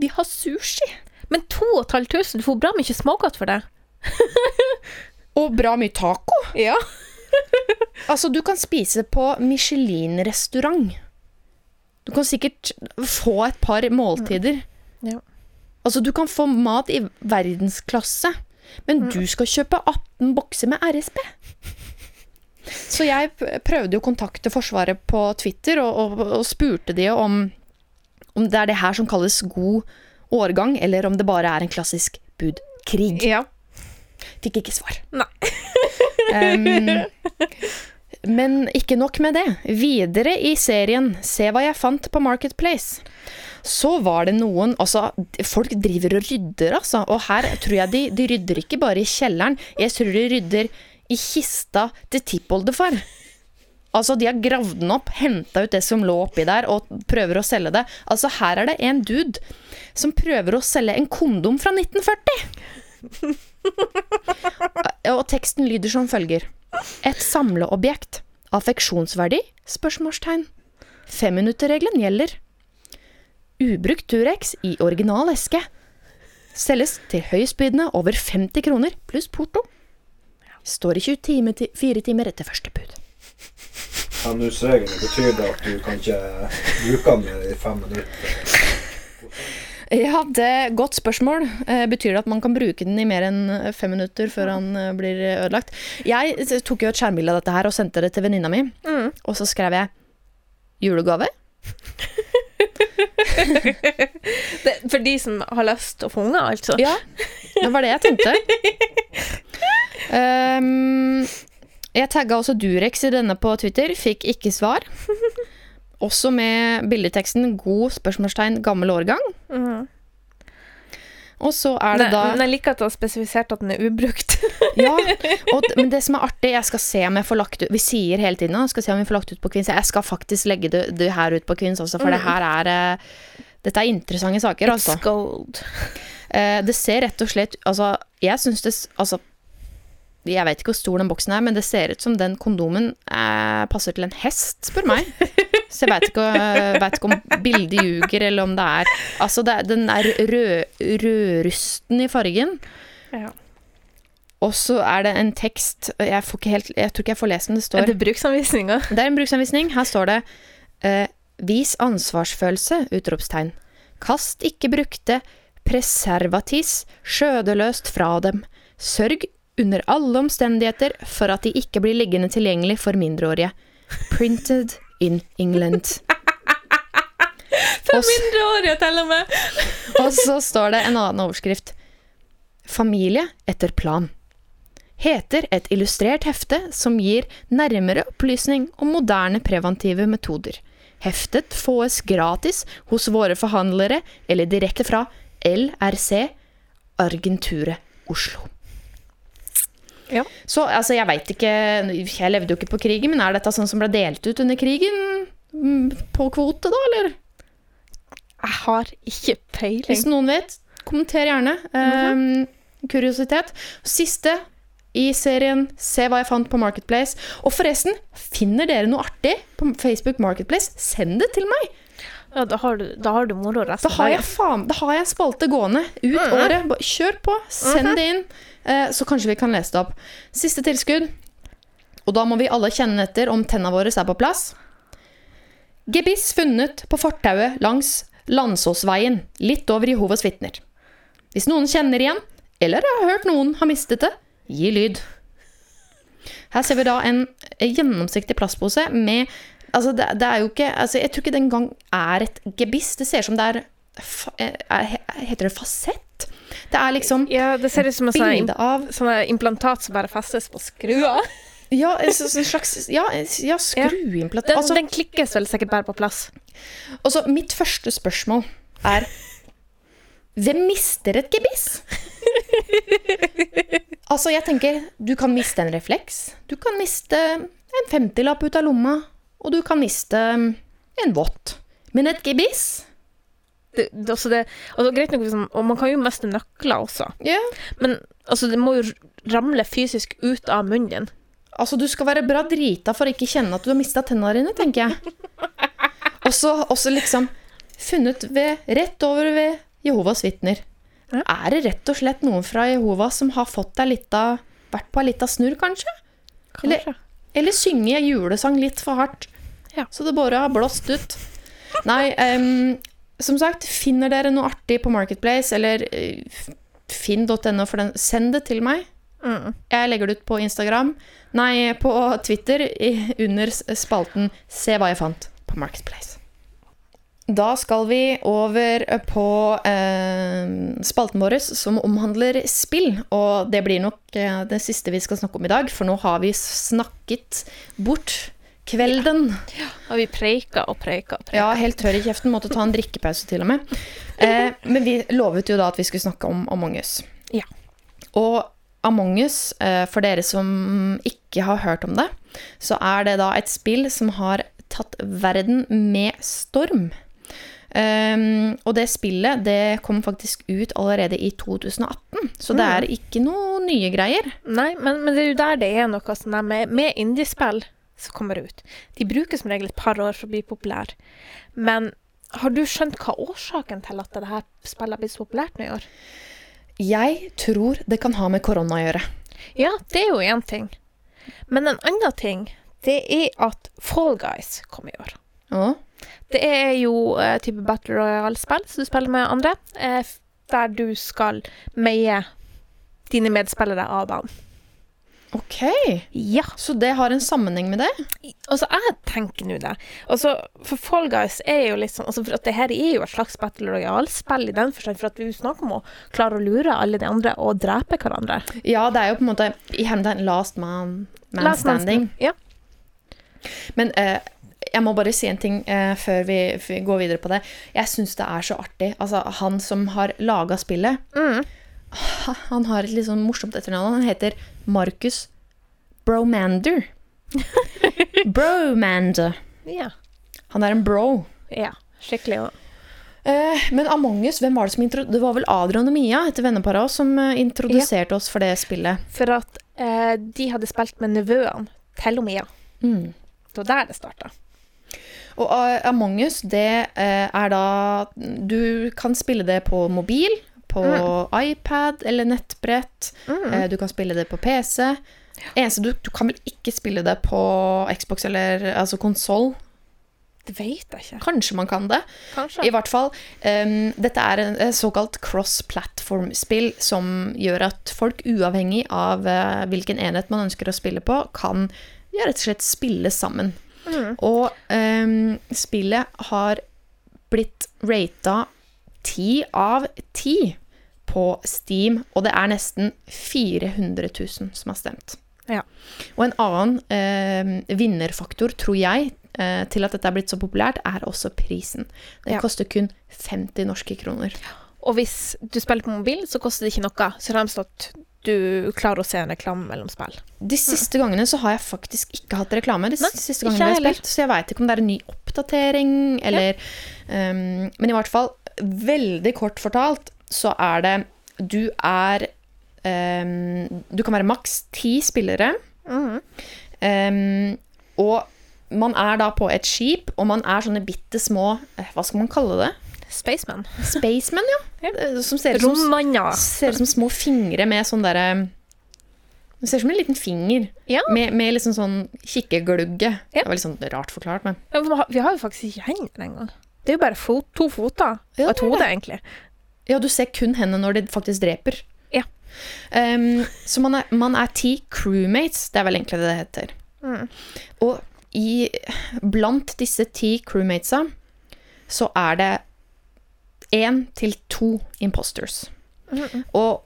Vi har sushi. Men 2500, du får bra mye smågodt for det. Og bra mye taco. Ja. Altså, du kan spise på Michelin-restaurant. Du kan sikkert få et par måltider. Ja. Altså, du kan få mat i verdensklasse, men du skal kjøpe 18 bokser med RSP. Så jeg prøvde å kontakte Forsvaret på Twitter og, og, og spurte de om, om det er det her som kalles god årgang, eller om det bare er en klassisk budkrig. ja. Fikk ikke svar. Nei. Em, men ikke nok med det. Videre i serien Se hva jeg fant på Marketplace. Så var det noen Altså, folk driver og rydder, altså. Og her tror jeg de, de rydder ikke bare i kjelleren. Jeg tror de rydder i kista til tippoldefar. Altså, de har gravd den opp, henta ut det som lå oppi der, og prøver å selge det. Altså, her er det en dude som prøver å selge en kondom fra 1940. og teksten lyder som følger. Et samleobjekt. Affeksjonsverdi? Spørsmålstegn. Femminutterregelen gjelder. Ubrukt Turex i original eske. Selges til høystbydende over 50 kroner pluss porto. Står i 24 timer etter første bud. Femminuttsregelen betyr det at du kan ikke bruke den i fem minutter. Ja, det er godt spørsmål. Eh, betyr det at man kan bruke den i mer enn fem minutter før han eh, blir ødelagt? Jeg eh, tok jo et skjermbilde av dette her og sendte det til venninna mi. Mm. Og så skrev jeg 'julegave'. Det, for de som har lyst til å få unger, altså. Ja, det var det jeg tenkte. Um, jeg tagga også Durex i denne på Twitter, fikk ikke svar. Også med bildeteksten 'god spørsmålstegn gammel årgang'. Mhm. Og så er det ne, da Men jeg liker at du har spesifisert at den er ubrukt. Ja, og, men det som er artig Jeg skal se om jeg får lagt ut Vi sier hele tiden Jeg skal se om vi får lagt ut på Kvinns Jeg skal faktisk legge det, det her ut på Kvinns også For det her er eh, Dette er interessante saker altså. It's gold. Eh, det ser rett og slett Altså, jeg syns det Altså jeg vet ikke hvor stor den boksen er, men det ser ut som den kondomen eh, passer til en hest, spør meg. Så jeg vet ikke, eh, ikke om bildet ljuger, eller om det er Altså, det, den er rød, rødrusten i fargen. Ja. Og så er det en tekst Jeg, får ikke helt, jeg tror ikke jeg får lest den. Det står Er det bruksanvisninga? det er en bruksanvisning. Her står det eh, Vis ansvarsfølelse! Utropstegn. Kast ikke brukte preservatis skjødeløst fra dem. Sørg under alle omstendigheter for at de ikke blir liggende tilgjengelig for mindreårige. Printed in England. For Mindreårige, til og med! og så står det en annen overskrift. Familie etter plan. Heter et illustrert hefte som gir nærmere opplysning om moderne preventive metoder. Heftet fås gratis hos våre forhandlere eller direkte fra LRC Argenture Oslo. Ja. Så altså, jeg veit ikke Jeg levde jo ikke på krigen, men er dette sånn som ble delt ut under krigen? Mm, På kvote, da, eller? Jeg har ikke peiling. Hvis noen vet, kommenter gjerne. Eh, kuriositet. Siste i serien Se hva jeg fant på Marketplace. Og forresten, finner dere noe artig på Facebook Marketplace, send det til meg. Ja, da har du, da har du moro resten Da har jeg, faen, da har jeg en spalte gående ut Mhm. året. Bare Kjør på, send det inn, eh, så kanskje vi kan lese det opp. Siste tilskudd. Og da må vi alle kjenne etter om tenna våre er på plass. Gebiss funnet på fortauet langs Landsåsveien, litt over Jehovas vitner. Hvis noen kjenner igjen, eller har hørt noen har mistet det, gi lyd. Her ser vi da en gjennomsiktig plastpose med Altså, det, det er jo ikke altså, Jeg tror ikke det engang er et gebiss. Det ser ut som det er, fa- er Heter det fasett? Det er liksom Ja, det ser ut som et sånn sånne implantat som bare festes på skruer. Ja, en sånn slags Ja, ja skruimplantat. Den, Altså, den klikkes vel sikkert bare på plass. altså, mitt første spørsmål er Hvem mister et gebiss? altså, jeg tenker Du kan miste en refleks. Du kan miste en femtilapp ut av lomma. Og du kan miste en vott. Men et gebiss? Det, det, altså det, altså, greit nok, liksom, og man kan jo miste nøkler også. yeah. Men altså, det må jo ramle fysisk ut av munnen din. Altså, du skal være bra drita for å ikke kjenne at du har mista tenna dine, tenker jeg. Og så liksom funnet ved, rett over ved Jehovas vitner. Ja. Er det rett og slett noen fra Jehova som har fått deg litt av Vært på ei lita snurr, kanskje? Kanskje. eller synge julesang litt for hardt, Ja. så det bare har blåst ut. Nei, um, som sagt, finner dere noe artig på Marketplace, eller eh, finn.no, for den, send det til meg. Mm. Jeg legger det ut på Instagram. Nei, på Twitter i, under spalten 'Se hva jeg fant' på Marketplace. Da skal vi over på eh, spalten vår som omhandler spill. Og det blir nok eh, det siste vi skal snakke om i dag, for nå har vi snakket bort kvelden. Ja, Og vi preika og preika. og preika. Ja, helt tørr i kjeften. Måtte ta en drikkepause til og med. Eh, men vi lovet jo da at vi skulle snakke om Among us. Ja. Og Among us, eh, for dere som ikke har hørt om det, så er det da et spill som har tatt verden med storm. Um, og det spillet det kom faktisk ut allerede i 2018, så det er ikke noe nye greier. Nei, men, men det er jo der det er noe sånn med, med indiespill som kommer ut. De bruker som regel et par år for å bli populære. Men har du skjønt hva årsaken til at dette spillet har blitt så populært nå i år? Jeg tror det kan ha med korona å gjøre. Ja, det er jo én ting. Men en annen ting, det er at Fall Guys kom i år. Å? Det er jo eh, type Battle Royale-spill, så du spiller med andre, eh, f- der du skal meie dine medspillere av banen. Ok, Ja. så det har en sammenheng med det? Altså, jeg tenker nå det. Altså, for Fall Guys er jo litt sånn altså, For at det her er jo et slags Battle Royale-spill i den forstand, for at vi snakker om å klare å lure alle de andre og drepe hverandre. Ja, det er jo på en måte i hermetegn last man, man Last man standing. Ja. Men eh, jeg må bare si en ting eh, før, vi, før vi går videre på det. Jeg syns det er så artig. Altså, han som har laga spillet, Mm. han har et litt sånn morsomt etternavn. Han heter Marcus Bromander. Bromander. Ja. Han er en bro. ja. Skikkelig. og- Eh, men Among us, hvem var det som. Det var vel Adrian og Mia, et vennepar av oss, som introduserte introduserte oss for det spillet. For at eh, de hadde spilt med nevøene til Mia. Mm. Det var der det starta. Og eh, Among us, det eh, er da Du kan spille det på mobil, på iPad eller nettbrett. Eh, du kan spille det på PC. Eneste du, du kan vel ikke spille det på Xbox eller altså konsoll. Det vet jeg ikke. Kanskje man kan det. Kanskje. I hvert fall. Um, dette er en såkalt cross-platform-spill som gjør at folk, uavhengig av uh, hvilken enhet man ønsker å spille på, kan ja, rett og slett spille sammen. Og um, spillet har blitt rata ti av ti på Steam, og det er nesten 400 000 som har stemt. Ja. Og en annen eh, vinnerfaktor, tror jeg, eh, til at dette er blitt så populært, er også prisen. Det Ja. koster kun 50 norske kroner. Og hvis du spiller på mobil, så koster det ikke noe, så har de at du klarer å se en reklame mellom spill. De siste gangene så har jeg faktisk ikke hatt reklame. De Nei, siste gangene jeg har spilt, så jeg veit ikke om det er en ny oppdatering, eller um, Men i hvert fall, veldig kort fortalt, så er det Du er um, Du kan være maks ti spillere. Um, og man er da på et skip, og man er sånne bitte små eh, Hva skal man kalle det? Spaceman. Spaceman, ja. Ja. Eh, Som ser ut som Ser som små fingre med sånn derre Det ser ut som en liten finger Ja. med, med liksom sånn kikkeglugge. Ja. Det var litt sånn rart forklart, men vi har- jo faktisk ikke hender engang. Det er jo bare fot, to foter og et hode, egentlig. Ja, du ser kun hendene når de faktisk dreper. Ja. Um, så man er, man er ti crewmates, det er vel egentlig det det heter. Mm. Og i, blant disse ti crewmatesa så er det én til to imposters. Og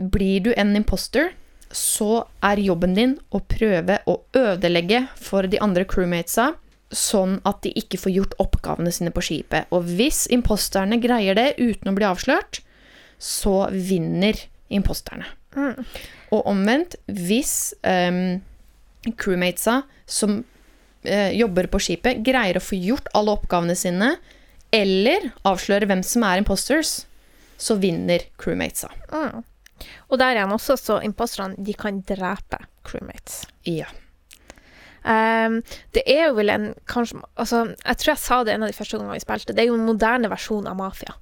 blir du en imposter, så er jobben din å prøve å ødelegge for de andre crewmatesa, sånn at de ikke får gjort oppgavene sine på skipet. Og hvis imposterne greier det uten å bli avslørt, så vinner imposterne. Og omvendt, hvis um, crewmatesa som uh, jobber på skipet, greier å få gjort alle oppgavene sine, eller avsløre hvem som er imposters, så vinner crewmatesa. Mm. Og der igjen også, så imposterne de kan drepe crewmates. Ja. Um, det er jo vel en kanskje, altså, Jeg tror jeg sa det en av de første gangene vi spilte. Det er jo en moderne versjon av Mafia.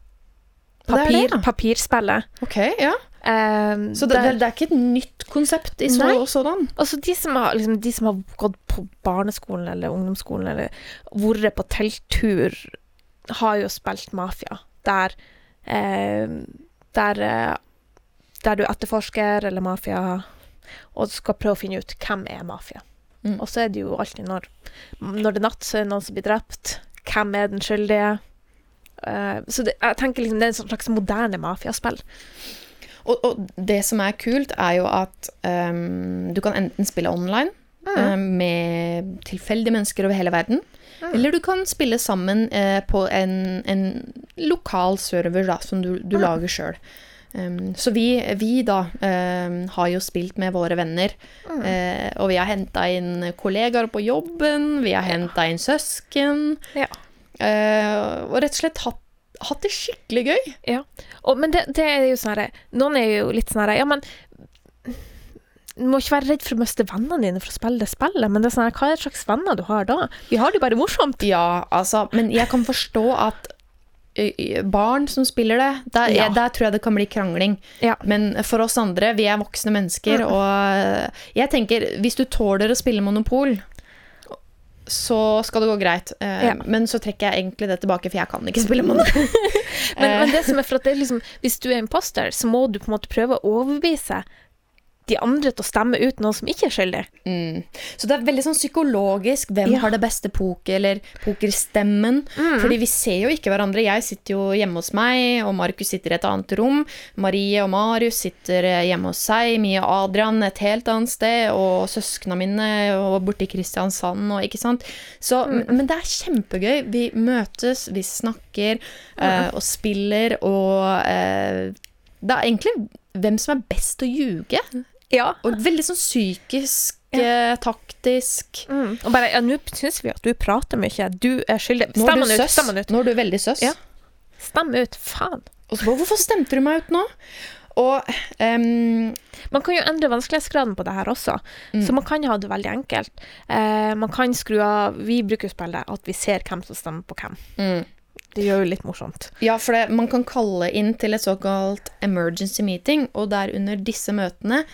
Det Papir, det, ja. Papirspillet. Ok, ja. Um, Så det, der- det, det er ikke et nytt konsept i så, Nei. sådan? Altså de som, har, liksom, de som har gått på barneskolen eller ungdomsskolen eller vært på telttur, har jo spilt Mafia. Der, eh, der, eh, der du etterforsker eller mafia og skal prøve å finne ut hvem er mafia. Mm. Og så er det jo alltid når, når det er natt, så er det noen som blir drept. Hvem er den skyldige? Eh, så det, jeg tenker liksom det er en sånn slags moderne mafiaspill. Og, og det som er kult, er jo at um, du kan enten spille online med tilfeldige mennesker over hele verden, eller du kan spille sammen eh, på en, en lokal server da, som du, du lager sjøl. så vi, vi da um, har jo spilt med våre venner, eh, og vi har henta inn kollegaer på jobben, vi har henta inn søsken, Ja. Uh, og rett og slett hatt, hatt det skikkelig gøy. Ja. Og, men det, det er jo sånn herre Noen er jo litt sånn herre Ja, men du må ikke være redd for å miste vennene dine for å spille det spillet, men det er sånn hva er slags venner du har da? Vi har det jo bare morsomt. Ja, altså, men jeg kan forstå at barn som spiller det, der, Ja. der tror jeg det kan bli krangling. Ja. Men for oss andre, vi er voksne mennesker, og jeg tenker, hvis du tåler å spille Monopol, så skal det gå greit. Uh, Ja. Men så trekker jeg egentlig det tilbake, for jeg kan ikke spille Monopol. Men, Eh. men det som er for at det er liksom Hvis du er imposter, så må du på en måte prøve å overbevise de andre til å stemme ut noen som ikke er skyldig. Mm. Så det er veldig sånn psykologisk. Hvem Ja. har det beste poker, eller pokerstemmen? Mm. Fordi vi ser jo ikke hverandre. Jeg sitter jo hjemme hos meg, og Markus sitter i et annet rom. Marie og Marius sitter eh, hjemme hos seg. Mie og Adrian et helt annet sted. Og søsknene mine og borte i Kristiansand og ikke sant. Så, Mm. Men det er kjempegøy. Vi møtes, vi snakker eh, og spiller, og eh, det er egentlig hvem som er best til å ljuge. Ja. Og veldig sånn psykisk, ja. taktisk. Mm. Og bare Ja, nå syns vi at du prater mye. Du er skyldig. Stem han ut. Stem han ut. Nå er du veldig søs. Ja. Stem ut. Faen. Og så bare, hvorfor stemte du meg ut nå? Og um, Man kan jo endre vanskelighetsgraden på det her også, Mm. så man kan ha det veldig enkelt. Uh, man kan skru av Vi bruker jo spillet at vi ser hvem som stemmer på hvem. mm. Det gjør jo litt morsomt. Ja, for det, man kan kalle inn til et såkalt emergency meeting, og det er under disse møtene eh,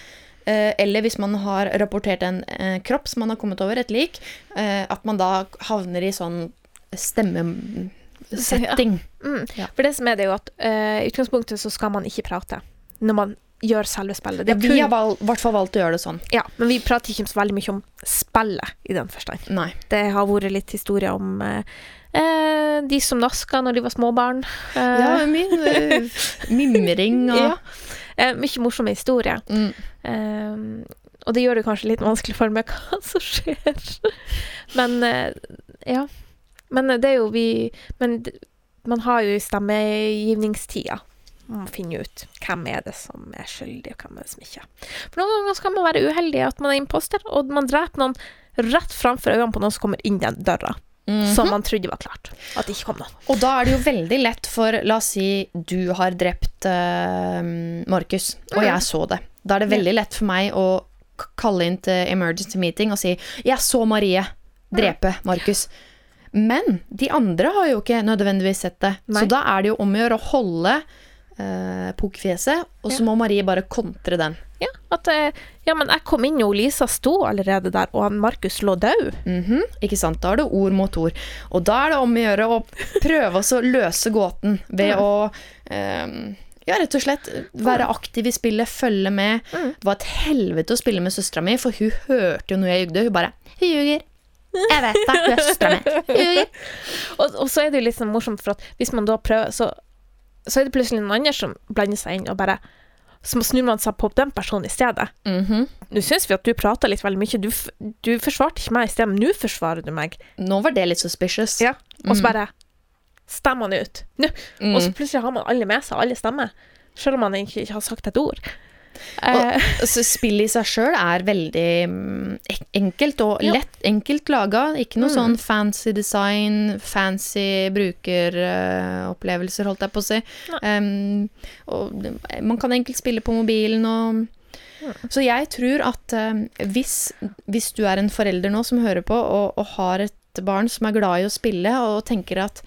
eller hvis man har rapportert en eh, kropp som man har kommet over, et lik, eh, at man da havner i sånn stemmesetting. Mm. Ja. For det som er det jo at eh, i utgangspunktet så skal man ikke prate når man gjør selve spillet. Det Ja, vi har i hvert fall valgt å gjøre det sånn. ja, men vi prater ikke så veldig mye om spillet i den forstand. Nei. Det har vært litt historie om eh, eh, de som naska når de var småbarn. Eh, Ja, min, eh, mimring og ja. Eh, mye morsomme historier. Mm. Eh, og det gjør det kanskje litt vanskelig for meg hva som skjer. Men eh, ja. Men det er jo vi Men man har jo stemmegivningstida man finner ut hvem er det som er skyldig, og hvem er det som ikke. For noen ganger kan man være uheldig at man er imposter, og man dreper noen rett framfor øynene på noen som kommer inn den døra, Mhm. som man trodde var klart. At det ikke kom noen. Og da er det jo veldig lett for La oss si du har drept uh, Markus, og jeg så det. Da er det veldig lett for meg å kalle inn til emergency meeting og si 'Jeg så Marie drepe Markus'. Men de andre har jo ikke nødvendigvis sett det. Nei. Så da er det jo om å gjøre å holde uh, pokerfjeset, og så Ja. må Marie bare kontre den. Ja, at eh, Ja, men jeg kom inn, og Lisa sto allerede der, og han Markus lå død. Mhm, Ikke sant? Da er det ord mot ord. Og da er det om å gjøre å prøve å løse gåten ved å um ja, rett og slett være aktiv i spillet, følge med. Mm. Det var et helvete å spille med søstera mi, for hun hørte jo når jeg jugde. Hun bare 'Hun ljuger'. Jeg vet det. Hun er søstera mi. Hun ljuger. Og, og så er det jo litt sånn morsomt, for at hvis man da prøver, så, så er det plutselig noen andre som blander seg inn, og bare Så snur man seg på den personen i stedet. Mhm. Nå syns vi at du prata litt veldig mye. Du, du forsvarte ikke meg i sted, men nå forsvarer du meg. Nå var det litt suspicious. Ja. Og så Mm. bare stemmer han ut. Nå. Mm. Og så plutselig har man alle med seg, alle stemmer. Selv om man ikke, ikke har sagt et ord. Eh, Så spillet i seg sjøl er veldig mm, enkelt og lett enkelt laga. Ikke noe Mm. sånn fancy design, fancy brukeropplevelser, holdt jeg på å si. Um, og man kan enkelt spille på mobilen og Så jeg tror at uh, hvis, hvis du er en forelder nå som hører på, og, og har et barn som er glad i å spille, og tenker at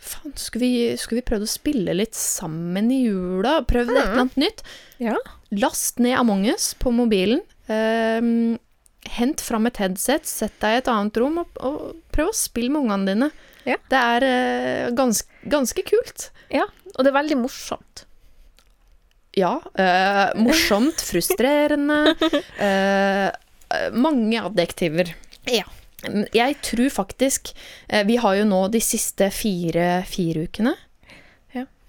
Faen, skulle vi, skulle vi prøvd å spille litt sammen i jula? Prøvd et eller annet nytt? ja. Last ned Among us på mobilen. Ehm, hent fram et headset, sett deg i et annet rom, og, og prøv å spille med ungene dine. Ja. Det er eh, gans, ganske kult. ja. Og det er veldig morsomt. Ja. eh, morsomt, frustrerende. eh, mange adjektiver. Ja. Jeg tror faktisk Vi har jo nå de siste fire, fire ukene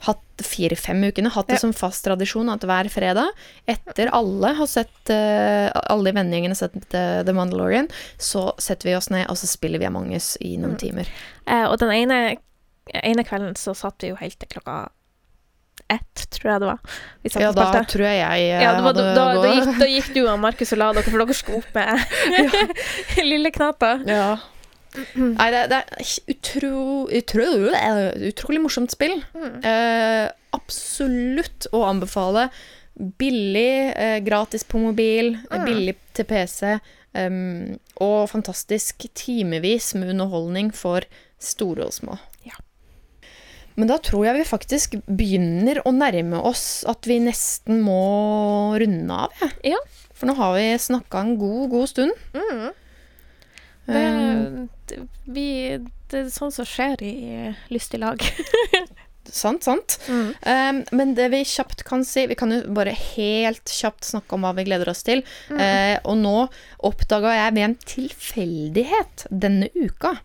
hatt fire-fem ukene, hatt det Ja. som fast tradisjon at hver fredag, etter alle har sett uh, alle i vennegjengene har sett uh, The Mandalorian, så setter vi oss ned, og så spiller vi Among us i Mm. noen timer. Eh, og den ene, ene kvelden så satt vi jo helt til klokka ett, tror jeg det var. Ja, da spilte. tror jeg jeg eh, Ja, det var, da, hadde da, da, gått. gikk, da gikk du og Markus og la dere, for dere skulle opp med lille knata. Ja. Nei, det, det er utro, utro, utrolig morsomt spill. Eh, absolutt å anbefale. Billig, eh, gratis på mobil, mm. billig til PC. Um, og fantastisk timevis med underholdning for store og små. Ja. Men da tror jeg vi faktisk begynner å nærme oss at vi nesten må runde av. Ja. For nå har vi snakka en god, god stund. Mm. Det, det, vi, det er sånn som skjer i lystig lag. Sant, sant. Mm. Um, men det vi kjapt kan si Vi kan jo bare helt kjapt snakke om hva vi gleder oss til. Mm. Uh, og nå oppdaga jeg ved en tilfeldighet denne uka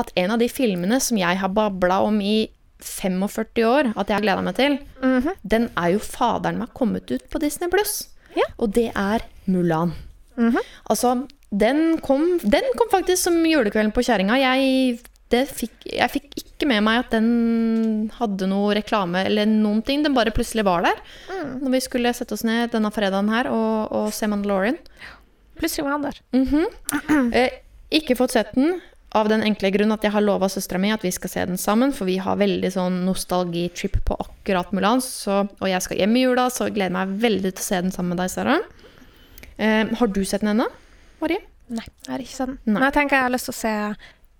at en av de filmene som jeg har babla om i 45 år at jeg har gleda meg til, Mhm. den er jo faderen meg kommet ut på Disney Pluss. Ja. Og det er Mulan. -hmm. Altså, den kom, den kom faktisk som julekvelden på kjerringa. Jeg, jeg fikk ikke med meg at den hadde noe reklame eller noen ting. Den bare plutselig var der. Når vi skulle sette oss ned denne fredagen her og, og se Mandalorian. Plutselig var han der. Mhm. eh, ikke fått sett den. Av den enkle grunn at jeg har lova søstera mi at vi skal se den sammen, for vi har veldig sånn nostalgitrip på akkurat Mulan. Så, og jeg skal hjem i jula, så jeg gleder meg veldig til å se den sammen med deg, Sara. Eh, har du sett den ennå, Marie? Nei, jeg har ikke sett den. Nei. Men jeg tenker jeg har lyst til å se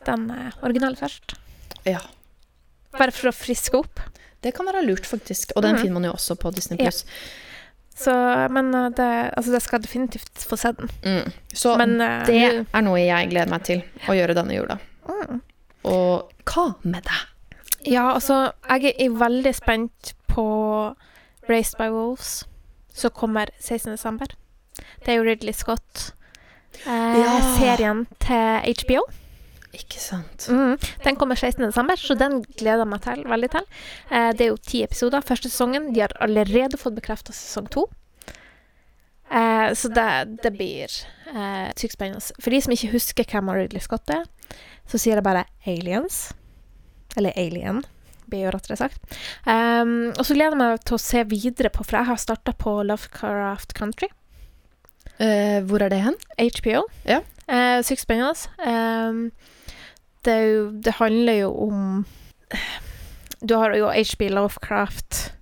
den eh, originale først. Ja. Bare for å friske opp. Det kan være lurt, faktisk. Og den mm. finner man jo også på Disney Ja. Pluss. Så, men eh, det, altså, det skal definitivt få se den. Mm. Så Men eh, det uh, er noe jeg gleder meg til å gjøre denne jula. Mm. Og hva med deg? Ja, altså, jeg er veldig spent på Raised by Wolves, som kommer 16. desember. Det er jo Ridley Scott. Serien til HBO. Ikke sant. Mm. Den kommer 16. desember, så den gleder jeg meg til, veldig til. Eh, det er jo ti episoder første sesongen. De har allerede fått bekrefta sesong to. Eh, så det, det blir eh, sykt spennende. For de som ikke husker hvem Ridley Scott er, så sier jeg bare Aliens. Eller Alien, blir jo rettere sagt. Um, og så gleder jeg meg til å se videre på, for jeg har starta på Lovecraft Country. Eh, hvor er det hen? HBO. Ja. Eh, Sykt spennende. Um, det, jo, det handler jo om Du har jo HB Lovecraft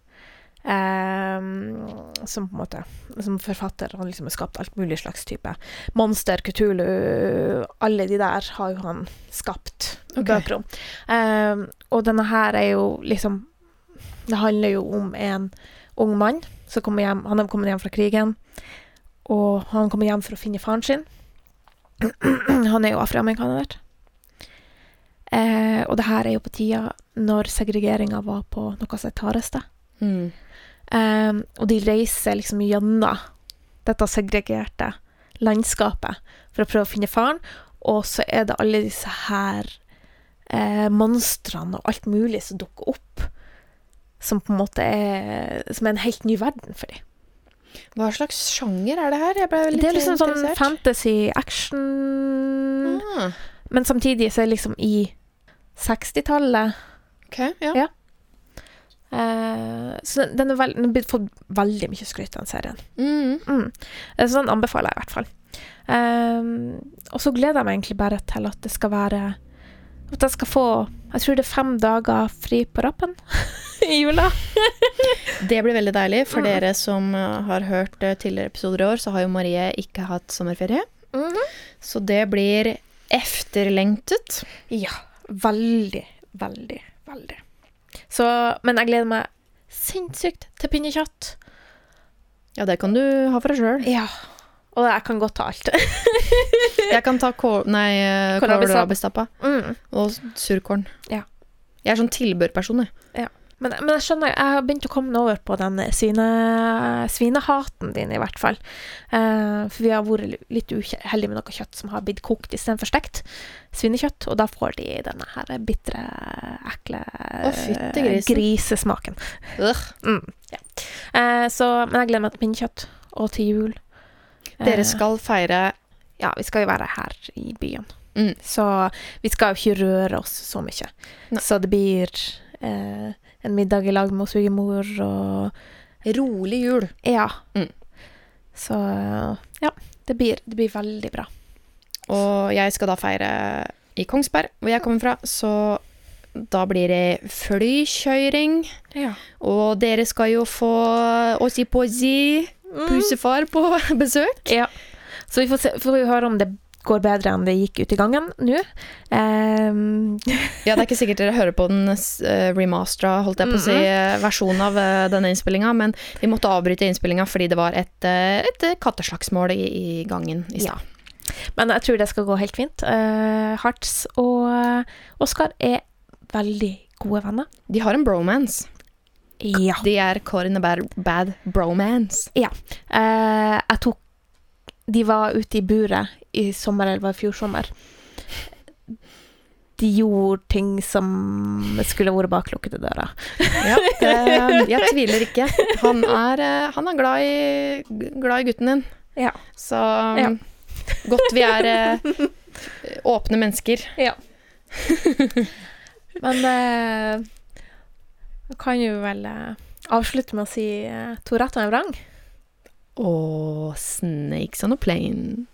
um, som på en måte Som forfatter. Han liksom har skapt alt mulig slags type monster, Kutulu Alle de der har jo han skapt okay. bøker om. Um, og denne her er jo liksom Det handler jo om en ung mann som kommer hjem Han har kommet hjem fra krigen. Og han kommer hjem for å finne faren sin. Han er jo afroamerikaner. Eh, og det her er jo på tida når segregeringa var på noe av het hardeste. Mm. Eh, og de reiser liksom gjennom dette segregerte landskapet for å prøve å finne faren. Og så er det alle disse her eh, monstrene og alt mulig som dukker opp. Som på en måte er Som er en helt ny verden for dem. Hva slags sjanger er det her? Det er liksom sånn fantasy, action Ah, Men samtidig så er det liksom i 60-tallet. ok, ja. Ja. Uh, så den er veld, den har fått veldig mye skryt, den serien. Mm. Mm. Eh, Så den anbefaler jeg i hvert fall. Ehm, og så gleder jeg meg egentlig bare til at det skal være At jeg skal få Jeg tror det er fem dager fri på rappen i jula. Det blir veldig deilig. For Mm. dere som eh, har hørt eh, tidligere episoder i år, så har jo Marie ikke hatt sommerferie. Så det blir efterlengtet. Ja. Veldig, veldig, veldig. Så Men jeg gleder meg sinnssykt til pinnekjøtt. Ja, det kan du ha for deg sjøl. Ja. Og jeg kan godt ta alt. Jeg kan ta kål, nei, eh, Kålrabistappa. mm. og surkorn. Ja. Jeg er sånn tilbørperson, jeg. Ja. Men, men jeg skjønner, jeg har begynt å komme over på den svine, svinehaten din, i hvert fall. Eh, for vi har vært litt uheldige med noe kjøtt som har blitt kokt istedenfor stekt. Svinekjøtt. Og da får de denne her bitre, ekle Å, grisesmaken. Mm, ja. eh, så, men jeg gleder meg til pinnekjøtt. Og til jul. Dere Eh, skal feire Ja, vi skal jo være her i byen. Mm. Så vi skal jo ikke røre oss så mye. Nei. Så det blir eh, en middag i lag med svigermor og rolig jul. Ja. Mm. Så ja, det blir, det blir veldig bra. Og jeg skal da feire i Kongsberg, hvor jeg kommer fra, så da blir det flykjøring. Ja. Og dere skal jo få Ossi Possi, pusefar, på besøk. ja. Så vi får, se, får vi høre om det går bedre enn det gikk ut i gangen nå. Um. Ja, det er ikke sikkert dere hører på den uh, remastera, holdt jeg på å si, eh, versjonen av eh, denne innspillinga, men vi måtte avbryte innspillinga fordi det var et, eh, et eh, katteslagsmål i, i gangen i Ja. men jeg tror det skal gå helt fint. Uh, Harts og eh, Oskar er veldig gode venner. De har en bromance. Ja. De er caught in a bad, bad bromance. Ja. Eh, jeg tok De var ute i buret i sommer, eller var det fjor sommer. De gjorde ting som skulle vært bak lukkede dører. Ja, det, jeg tviler ikke. Han er, eh, han er glad, i, glad i gutten din. Ja. Så Ja. godt vi er eh, åpne mennesker. Ja. Men eh, kan jo vel eh, avslutte med å si eh, to rett og en vrang. Og snakes on a plane.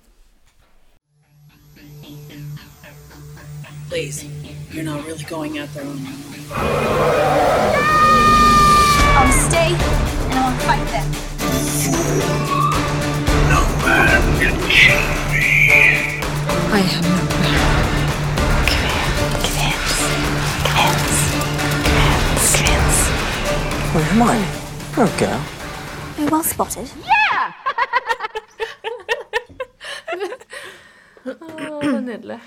Please, you're not really going out there on I'll stay and I'll fight them. No man can kill me. I have no Where am I? Oh, girl. You're well spotted. Yeah! oh, nydelig.